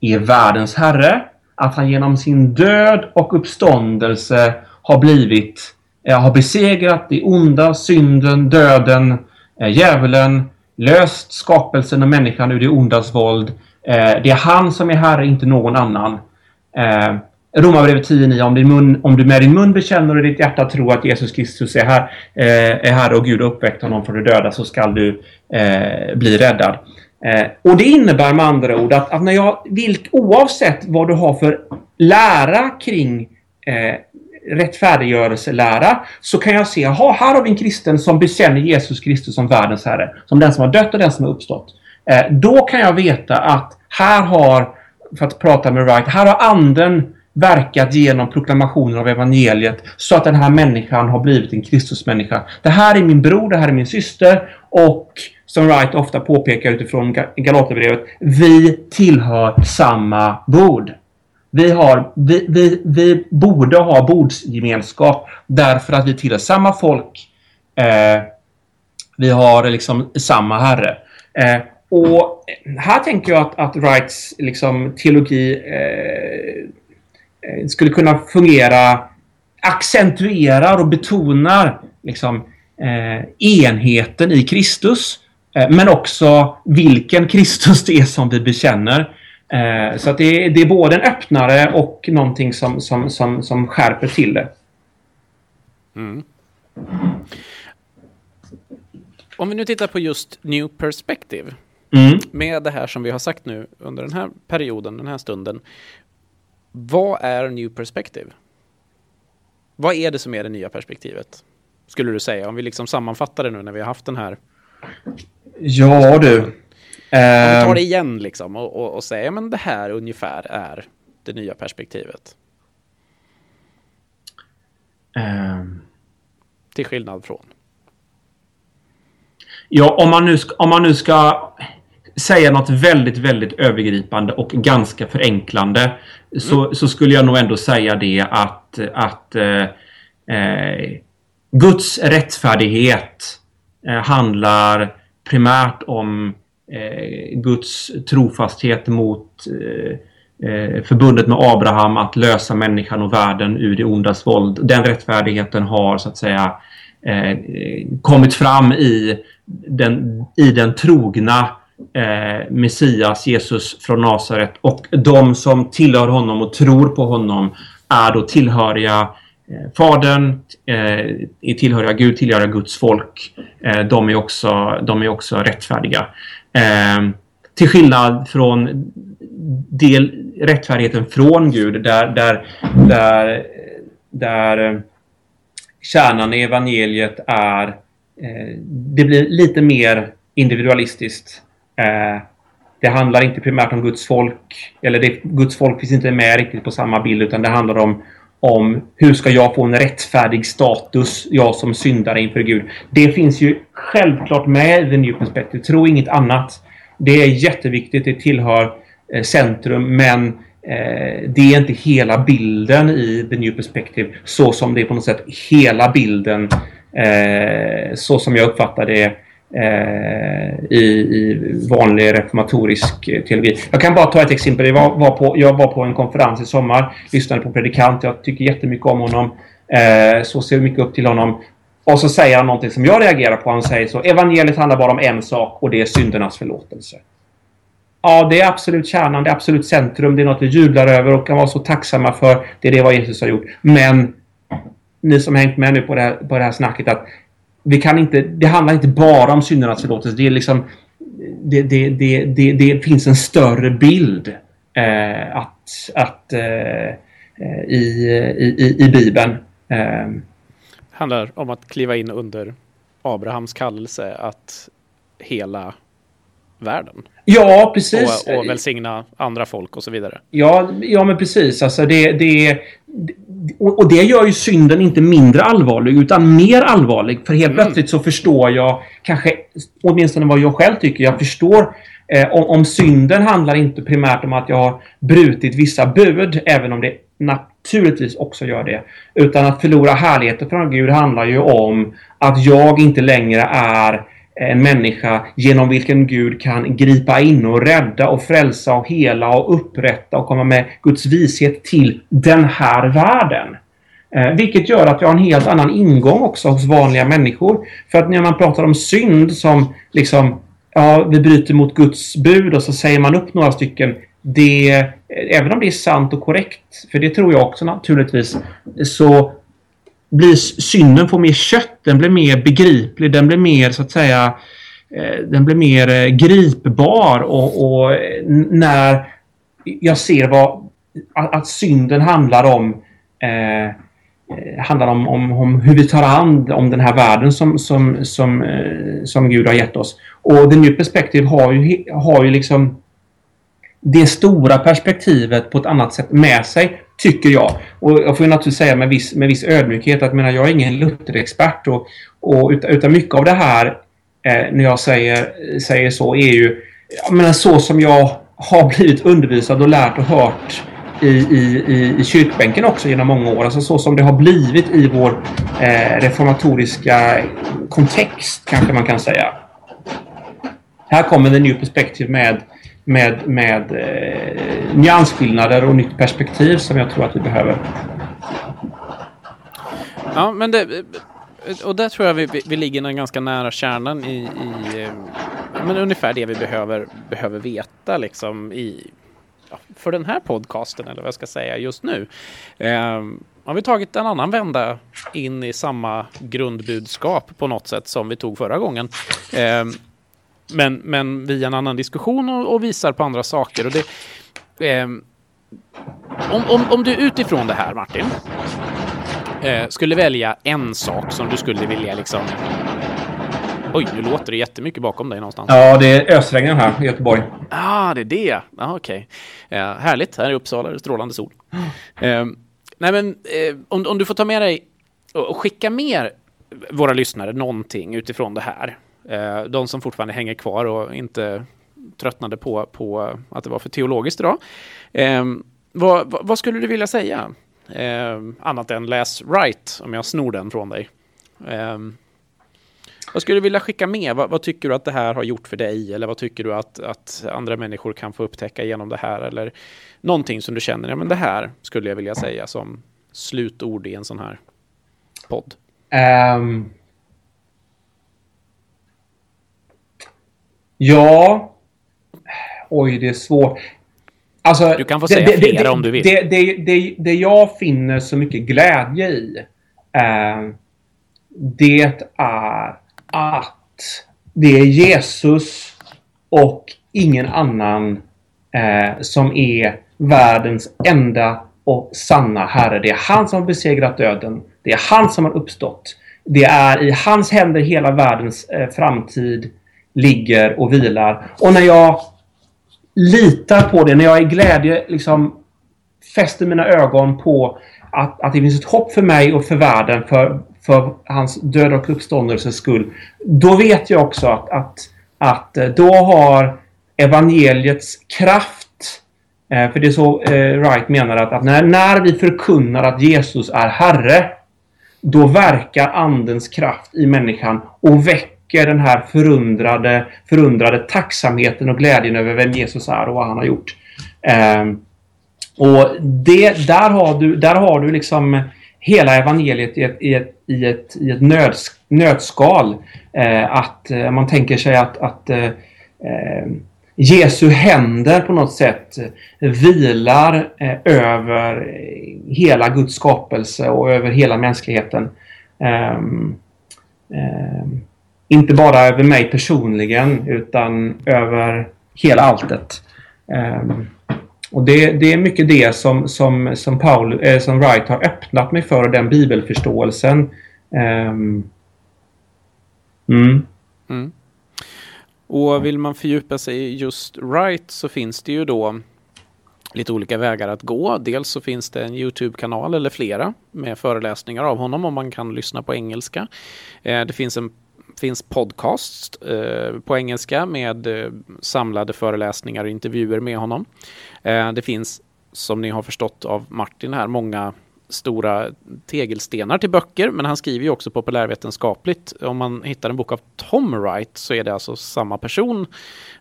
är världens Herre. Att han genom sin död och uppståndelse har blivit, eh, har besegrat det onda, synden, döden, eh, djävulen, löst skapelsen och människan ur det ondas våld. Eh, det är han som är Herre, inte någon annan. Eh, Romarbrevet 10.9 om, din mun, om du med din mun bekänner och ditt hjärta tror att Jesus Kristus är, här, eh, är Herre och Gud har uppväckt honom från de döda så skall du eh, bli räddad. Eh, och det innebär med andra ord att, att när jag, vilk, oavsett vad du har för lära kring eh, rättfärdiggörelselära så kan jag se, jaha, här har vi en kristen som bekänner Jesus Kristus som världens Herre. Som den som har dött och den som har uppstått. Eh, då kan jag veta att här har, för att prata med Wright, här har anden verkat genom proklamationen av evangeliet så att den här människan har blivit en Kristusmänniska. Det här är min bror, det här är min syster och som Wright ofta påpekar utifrån Galaterbrevet, vi tillhör samma bord. Vi, har, vi, vi, vi borde ha bordsgemenskap därför att vi tillhör samma folk. Eh, vi har liksom samma herre. Eh, och här tänker jag att, att Wrights liksom, teologi eh, skulle kunna fungera accentuerar och betonar liksom, eh, enheten i Kristus. Eh, men också vilken Kristus det är som vi bekänner. Eh, så att det är, det, är både en öppnare och någonting som, som, som, som skärper till det. Mm. Om vi nu tittar på just New Perspective. Mm. Med det här som vi har sagt nu under den här perioden, den här stunden. Vad är New Perspective? Vad är det som är det nya perspektivet? Skulle du säga, om vi liksom sammanfattar det nu när vi har haft den här. Ja du. Om vi tar ehm. det igen liksom och, och, och säger men det här ungefär är det nya perspektivet. Um. Till skillnad från. Ja, om man nu om man nu ska säga något väldigt, väldigt övergripande och ganska förenklande mm. så, så skulle jag nog ändå säga det att, att eh, eh, Guds rättfärdighet eh, handlar primärt om eh, Guds trofasthet mot eh, eh, förbundet med Abraham att lösa människan och världen ur det ondas våld. Den rättfärdigheten har så att säga kommit fram i den, i den trogna eh, Messias, Jesus från Nasaret och de som tillhör honom och tror på honom är då tillhöriga eh, Fadern, eh, är tillhöriga Gud, tillhöriga Guds folk. Eh, de, är också, de är också rättfärdiga. Eh, till skillnad från del, rättfärdigheten från Gud där, där, där, där eh, kärnan i evangeliet är eh, det blir lite mer individualistiskt. Eh, det handlar inte primärt om Guds folk, eller det, Guds folk finns inte med riktigt på samma bild, utan det handlar om, om hur ska jag få en rättfärdig status, jag som syndare inför Gud. Det finns ju självklart med i The New Perspective, tro inget annat. Det är jätteviktigt, det tillhör eh, centrum, men eh, det är inte hela bilden i The New Perspective så som det är på något sätt hela bilden eh, så som jag uppfattar det Eh, i, i vanlig reformatorisk eh, teologi. Jag kan bara ta ett exempel. Jag var, var, på, jag var på en konferens i sommar, lyssnade på predikant. Jag tycker jättemycket om honom. Eh, så ser mycket upp till honom. Och så säger han någonting som jag reagerar på. Han säger så. Evangeliet handlar bara om en sak och det är syndernas förlåtelse. Ja, det är absolut kärnan, det är absolut centrum. Det är något vi jublar över och kan vara så tacksamma för. Det är det vad Jesus har gjort. Men ni som hängt med nu på det här, på det här snacket att vi kan inte, det handlar inte bara om syndernas förlåtelse. Det är liksom det, det, det, det, det finns en större bild eh, att, att eh, i, i, i Bibeln. Eh. handlar om att kliva in under Abrahams kallelse att hela världen. Ja, precis. Och, och välsigna andra folk och så vidare. Ja, ja men precis. Alltså det, det, och det gör ju synden inte mindre allvarlig utan mer allvarlig. För helt mm. plötsligt så förstår jag kanske åtminstone vad jag själv tycker. Jag förstår eh, om, om synden handlar inte primärt om att jag har brutit vissa bud, även om det naturligtvis också gör det. Utan att förlora härligheten från Gud handlar ju om att jag inte längre är en människa genom vilken Gud kan gripa in och rädda och frälsa och hela och upprätta och komma med Guds vishet till den här världen. Eh, vilket gör att jag har en helt annan ingång också hos vanliga människor. För att när man pratar om synd som liksom, ja, vi bryter mot Guds bud och så säger man upp några stycken. Det, eh, även om det är sant och korrekt, för det tror jag också naturligtvis, så blir synden får mer kött, den blir mer begriplig, den blir mer så att säga eh, den blir mer eh, gripbar och, och eh, när jag ser vad att synden handlar om eh, handlar om, om, om, hur vi tar hand om den här världen som, som, som, eh, som Gud har gett oss. Och The New Perspective har ju, har ju liksom det stora perspektivet på ett annat sätt med sig, tycker jag. Och jag får ju naturligtvis säga med viss, med viss ödmjukhet att menar, jag är ingen Luther-expert och, och utan, utan mycket av det här eh, när jag säger, säger så är ju jag menar, så som jag har *laughs* blivit undervisad och lärt och hört i, i, i, i kyrkbänken också genom många år. Alltså så som det har blivit i vår eh, reformatoriska kontext kanske man kan säga. Här kommer The New Perspective med, med, med eh, nyansskillnader och nytt perspektiv som jag tror att vi behöver. Ja, men det, och där tror jag vi, vi ligger ganska nära kärnan i, i eh, men ungefär det vi behöver, behöver veta liksom i, för den här podcasten eller vad jag ska säga just nu. Eh, har vi tagit en annan vända in i samma grundbudskap på något sätt som vi tog förra gången. Eh, men, men via en annan diskussion och, och visar på andra saker. Och det, eh, om, om, om du utifrån det här Martin eh, skulle välja en sak som du skulle vilja liksom Oj, nu låter det jättemycket bakom dig någonstans. Ja, det är ösregnar här i Göteborg. Ah, det är det. Ah, Okej. Okay. Eh, härligt, här i Uppsala är det strålande sol. Eh, nej, men eh, om, om du får ta med dig och, och skicka med våra lyssnare någonting utifrån det här. Eh, de som fortfarande hänger kvar och inte tröttnade på, på att det var för teologiskt idag. Ehm, vad, vad, vad, skulle du vilja säga? Ehm, annat än läs right, om jag snor den från dig. Ehm, vad skulle du vilja skicka med? Vad, vad, tycker du att det här har gjort för dig? Eller vad tycker du att, att andra människor kan få upptäcka genom det här? Eller någonting som du känner, ja men det här skulle jag vilja säga som slutord i en sån här podd. Um, ja, oj det är svårt. Alltså, du kan få säga det, flera det, om du vill. Det, det, det, det, jag finner så mycket glädje i, eh, det är att det är Jesus och ingen annan eh, som är världens enda och sanna Herre. Det är han som har besegrat döden. Det är han som har uppstått. Det är i hans händer hela världens eh, framtid ligger och vilar. Och när jag litar på det, när jag i glädje liksom fäster mina ögon på att, att det finns ett hopp för mig och för världen, för, för hans död och uppståndelses skull. Då vet jag också att, att, att eh, då har evangeliets kraft eh, för det är så eh, Wright menar att, att när, när vi förkunnar att Jesus är Herre då verkar Andens kraft i människan och väcker den här förundrade, förundrade tacksamheten och glädjen över vem Jesus är och vad han har gjort. Eh, och det, där, har du, där har du liksom hela evangeliet i ett, i ett, i ett, i ett nöds, nötskal. Eh, att eh, man tänker sig att, att eh, eh Jesu händer på något sätt vilar eh, över hela Guds skapelse och över hela mänskligheten. Ehm, ehm, inte bara över mig personligen utan över hela alltet. Um, och det, det, är mycket det som, som, som, Paul, eh, som Wright har öppnat mig för, den bibelförståelsen. Um, mm. Mm. Och vill man fördjupa sig i just Wright så finns det ju då lite olika vägar att gå. Dels så finns det en Youtube-kanal eller flera med föreläsningar av honom om man kan lyssna på engelska. Eh, det finns en finns podcast eh, på engelska med eh, samlade föreläsningar och intervjuer med honom. Eh, det finns, som ni har förstått av Martin här, många stora tegelstenar till böcker, men han skriver ju också populärvetenskapligt. Om man hittar en bok av Tom Wright så är det alltså samma person,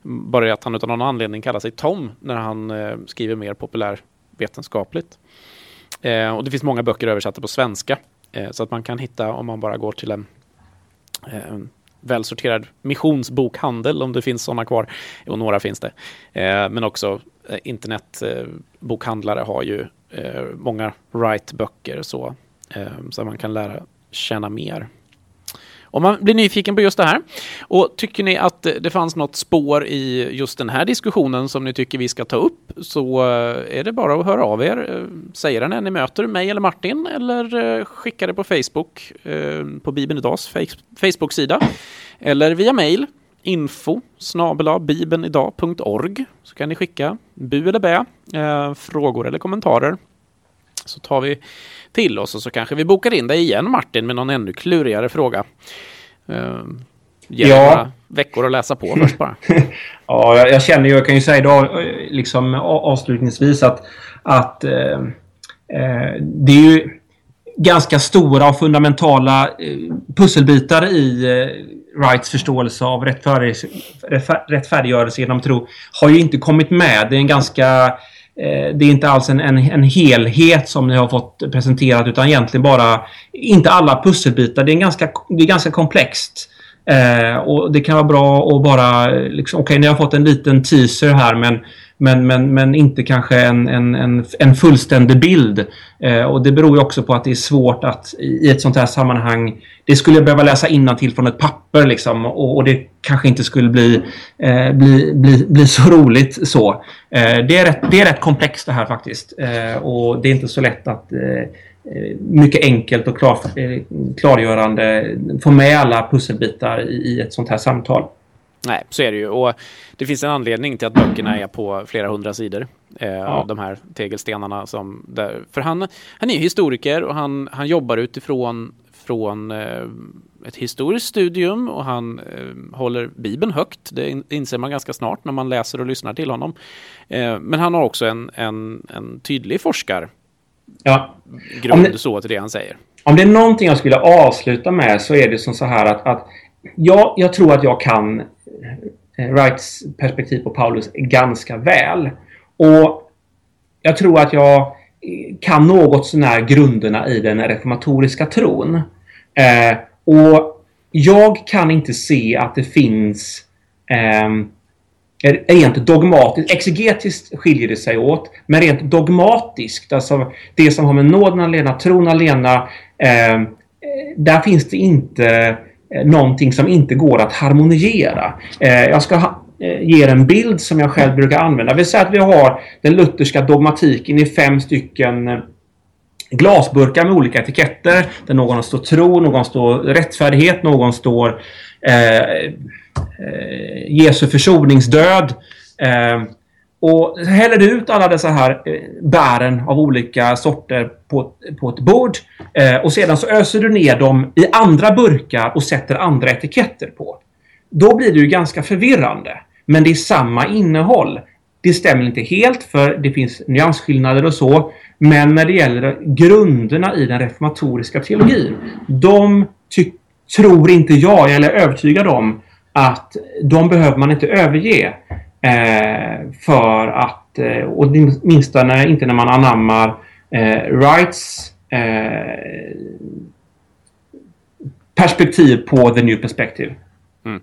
bara att han utan någon anledning kallar sig Tom när han eh, skriver mer populärvetenskapligt. Eh, och det finns många böcker översatta på svenska, eh, så att man kan hitta om man bara går till en eh, välsorterad missionsbokhandel om det finns sådana kvar. Och några finns det. Eh, men också eh, internetbokhandlare har ju eh, många Wright-böcker så, eh, så man kan lära känna mer om man blir nyfiken på just det här och tycker ni att det fanns något spår i just den här diskussionen som ni tycker vi ska ta upp så eh, är det bara att höra av er. Eh, säger det när ni möter mig eller Martin eller eh, skicka det på Facebook på Bibeln Idags Facebook-sida eller via mail info snabela bibelnidag.org så kan ni skicka bu eller bä, eh, frågor eller kommentarer. Så tar vi till oss och så kanske vi bokar in dig igen Martin med någon ännu klurigare fråga. Eh, Ge ja. några veckor att läsa på först bara. *laughs* ja, jag, jag, känner ju, jag kan ju säga idag liksom avslutningsvis att, att eh, eh, det är ju ganska stora och fundamentala eh, pusselbitar i eh, Wrights förståelse av rättfärdiggörelse genom tro har ju inte kommit med. Det är en ganska eh, Eh, det är inte alls en, en, en, helhet som ni har fått presenterat utan egentligen bara inte alla pusselbitar. Det är, ganska, det är ganska komplext. Eh, och det kan vara bra att bara liksom, okej, okay, ni har fått en liten teaser här men men, men, men inte kanske en, en, en, en fullständig bild. Eh, och det beror ju också på att det är svårt att i ett sånt här sammanhang det skulle jag behöva läsa till från ett papper liksom och, och det kanske inte skulle bli, eh, bli, bli, bli så roligt så. Eh, det, är rätt, det är rätt komplext det här faktiskt eh, och det är inte så lätt att eh, eh mycket enkelt och klar, eh, klargörande få med alla pusselbitar i, i ett sånt här samtal. Nej, så är det ju. Och det finns en anledning till att böckerna är på flera hundra sidor. Eh, ja. De här tegelstenarna. Som där, för han, han är historiker och han, han jobbar utifrån från eh, ett historiskt studium och han eh, håller Bibeln högt. Det inser man ganska snart när man läser och lyssnar till honom. Eh, men han har också en, en, en tydlig forskar ja. grund det, så till det han säger. Om det är någonting jag skulle avsluta med så är det som så här att, att jag, jag tror att jag kan Eh, Wrights perspektiv på Paulus ganska väl. Och jag tror att jag eh, kan något sånär grunderna i den reformatoriska tron. Eh, och jag kan inte se att det finns eh, rent dogmatiskt, exegetiskt skiljer det sig åt, men rent dogmatiskt, alltså det som har med nåden alena, tron alena, ehm, eh, där finns det inte Eh, Eh, någonting som inte går att harmoniera. Eh, jag ska eh, ge er en bild som jag själv brukar använda. Vi säger att vi har den lutherska dogmatiken i fem stycken glasburkar med olika etiketter. Där någon står tro, någon står rättfärdighet, någon står eh, Jesu försoningsdöd. Eh, och häller du ut alla dessa här eh, bären av olika sorter på, på ett bord. Eh, och sedan så öser du ner dem i andra burkar och sätter andra etiketter på. Då blir det ju ganska förvirrande. Men det är samma innehåll. Det stämmer inte helt för det finns nyansskillnader och så. Men när det gäller grunderna i den reformatoriska teologin. De tror inte jag, eller är övertygad om, att de behöver man inte överge. Eh, för att, eh, åtminstone inte när man anammar eh, rights eh, perspektiv på the new perspective. Mm.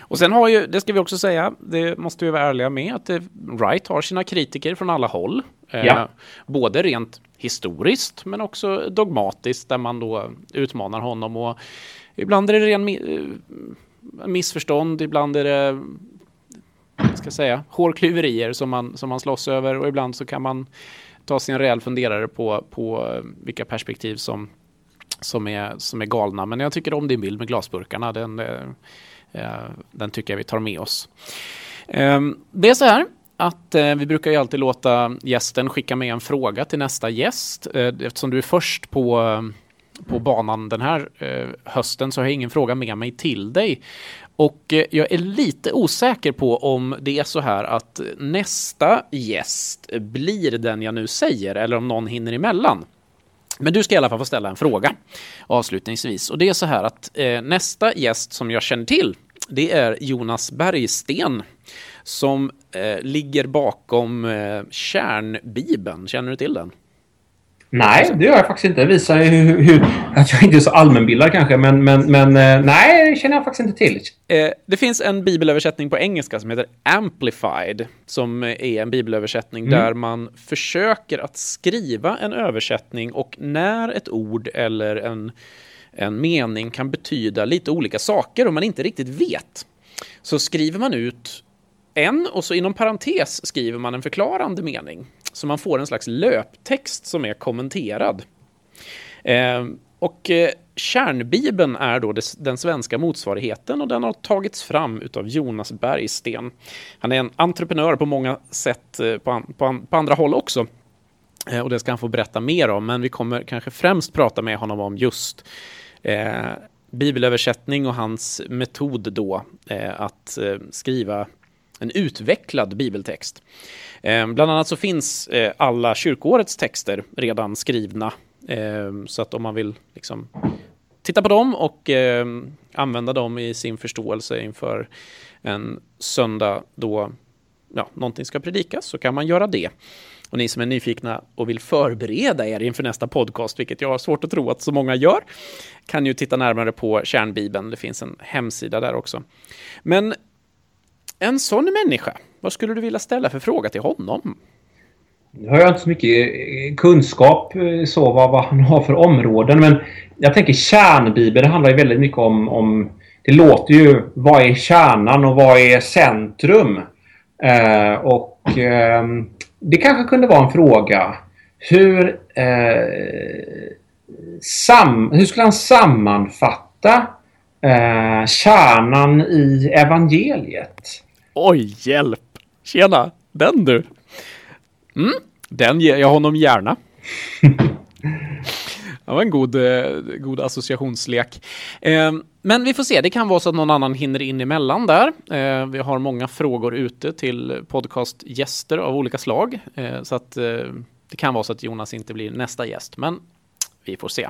Och sen har ju, det ska vi också säga, det måste vi vara ärliga med, att Wright har sina kritiker från alla håll. Eh, ja. Både rent historiskt men också dogmatiskt där man då utmanar honom och ibland är det ren missförstånd, ibland är det ska säga, hårklyverier som man, som man slåss över och ibland så kan man ta sig en rejäl funderare på, på eh, vilka perspektiv som, som, är, som är galna. Men jag tycker om din bild med glasburkarna. Den, eh, eh, den tycker jag vi tar med oss. Ehm, det är så här att vi brukar ju alltid låta gästen skicka med en fråga till nästa gäst. Eftersom du är först på på banan den här hösten så har jag ingen fråga med mig till dig. Och eh, jag är lite osäker på om det är så här att nästa gäst blir den jag nu säger eller om någon hinner emellan. Men du ska i alla fall få ställa en fråga avslutningsvis. Och det är så här att eh, nästa gäst som jag känner till det är Jonas Bergsten som eh, ligger bakom eh, Kärnbibeln. Känner du till den? Nej, det gör jag faktiskt inte. Det visar hur, hur, att jag inte är så allmänbildad kanske. Men, men, men eh, nej, det känner jag faktiskt inte till. Eh, det finns en bibelöversättning på engelska som heter Amplified. Som är en bibelöversättning mm. där man försöker att skriva en översättning och när ett ord eller en, en mening kan betyda lite olika saker och man inte riktigt vet. Så skriver man ut en och så inom parentes skriver man en förklarande mening. Så man får en slags löptext som är kommenterad. Eh, och eh, Kärnbibeln är då des, den svenska motsvarigheten och den har tagits fram utav Jonas Bergsten. Han är en entreprenör på många sätt eh, på, på, på andra håll också. Eh, och det ska han få berätta mer om, men vi kommer kanske främst prata med honom om just eh, bibelöversättning och hans metod då eh, att eh, skriva en utvecklad bibeltext. Eh, bland annat så finns eh, alla kyrkoårets texter redan skrivna eh, så att om man vill liksom titta på dem och använda dem i sin förståelse inför en söndag då ja, någonting ska predikas så kan man göra det. Och ni som är nyfikna och vill förbereda er inför nästa podcast, vilket jag har svårt att tro att så många gör, kan ju titta närmare på Kärnbibeln. Det finns en hemsida där också. Men en sån människa, vad skulle du vilja ställa för fråga till honom? Nu har jag inte så mycket eh, kunskap eh, så vad, vad han har för områden men jag tänker kärnbibeln, det handlar ju väldigt mycket om, om det låter ju vad är kärnan och vad är centrum? Eh, och eh, det kanske kunde vara en fråga. Hur, eh, sam, hur skulle han sammanfatta eh, kärnan i evangeliet? Oj, hjälp! Tjena! Den du! Mm, den ger jag honom gärna. *laughs* Det var en god, eh, god associationslek. Eh, men vi får se, det kan vara så att någon annan hinner in emellan där. Eh, vi har många frågor ute till podcastgäster av olika slag. Eh, så att eh, det kan vara så att Jonas inte blir nästa gäst, men vi får se.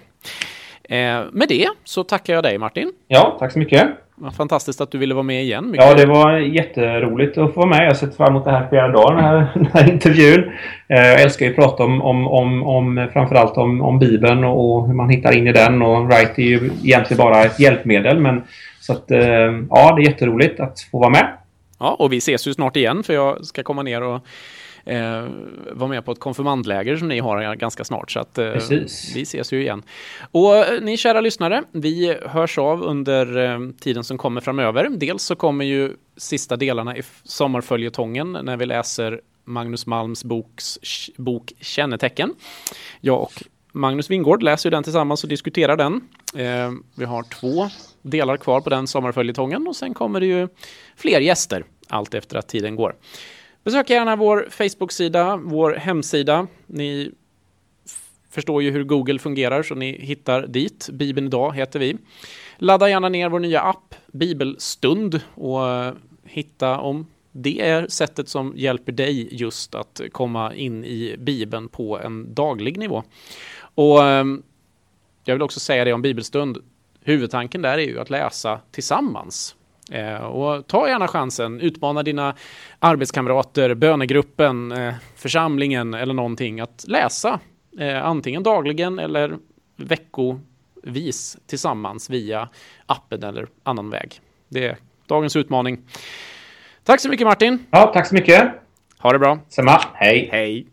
Eh, med det så tackar jag dig Martin. Ja, tack så mycket. Fantastiskt att du ville vara med igen. Mycket ja, det var jätteroligt att få vara med. Jag har sett fram emot det här flera dagar, den här, *laughs* den här intervjun. Eh, jag älskar ju att prata om, om, om, om framförallt om, om Bibeln och hur man hittar in i den. Och Wright är ju egentligen bara ett hjälpmedel. Men, så att, eh, ja, det är jätteroligt att få vara med. Ja, och vi ses ju snart igen för jag ska komma ner och eh, vara med på ett konfirmandläger som ni har ganska snart. Så att, eh, vi ses ju igen. Och eh, ni kära lyssnare, vi hörs av under eh, tiden som kommer framöver. Dels så kommer ju sista delarna i sommarföljetongen när vi läser Magnus Malms boks, bok Kännetecken. Jag och Magnus Wingård läser den tillsammans och diskuterar den. Eh, vi har två delar kvar på den sommarföljetongen och sen kommer det ju fler gäster allt efter att tiden går. Besök gärna vår Facebook-sida, vår hemsida. Ni förstår ju hur Google fungerar så ni hittar dit. Bibeln idag heter vi. Ladda gärna ner vår nya app Bibelstund och eh, hitta om det är sättet som hjälper dig just att komma in i Bibeln på en daglig nivå. Och eh, jag vill också säga det om Bibelstund. Huvudtanken där är ju att läsa tillsammans. Eh, och ta gärna chansen, utmana dina arbetskamrater, bönegruppen, eh, församlingen eller någonting att läsa eh, antingen dagligen eller veckovis tillsammans via appen eller annan väg. Det är dagens utmaning. Tack så mycket Martin! Ja, tack så mycket! Ha det bra! Samma, hej! Hej!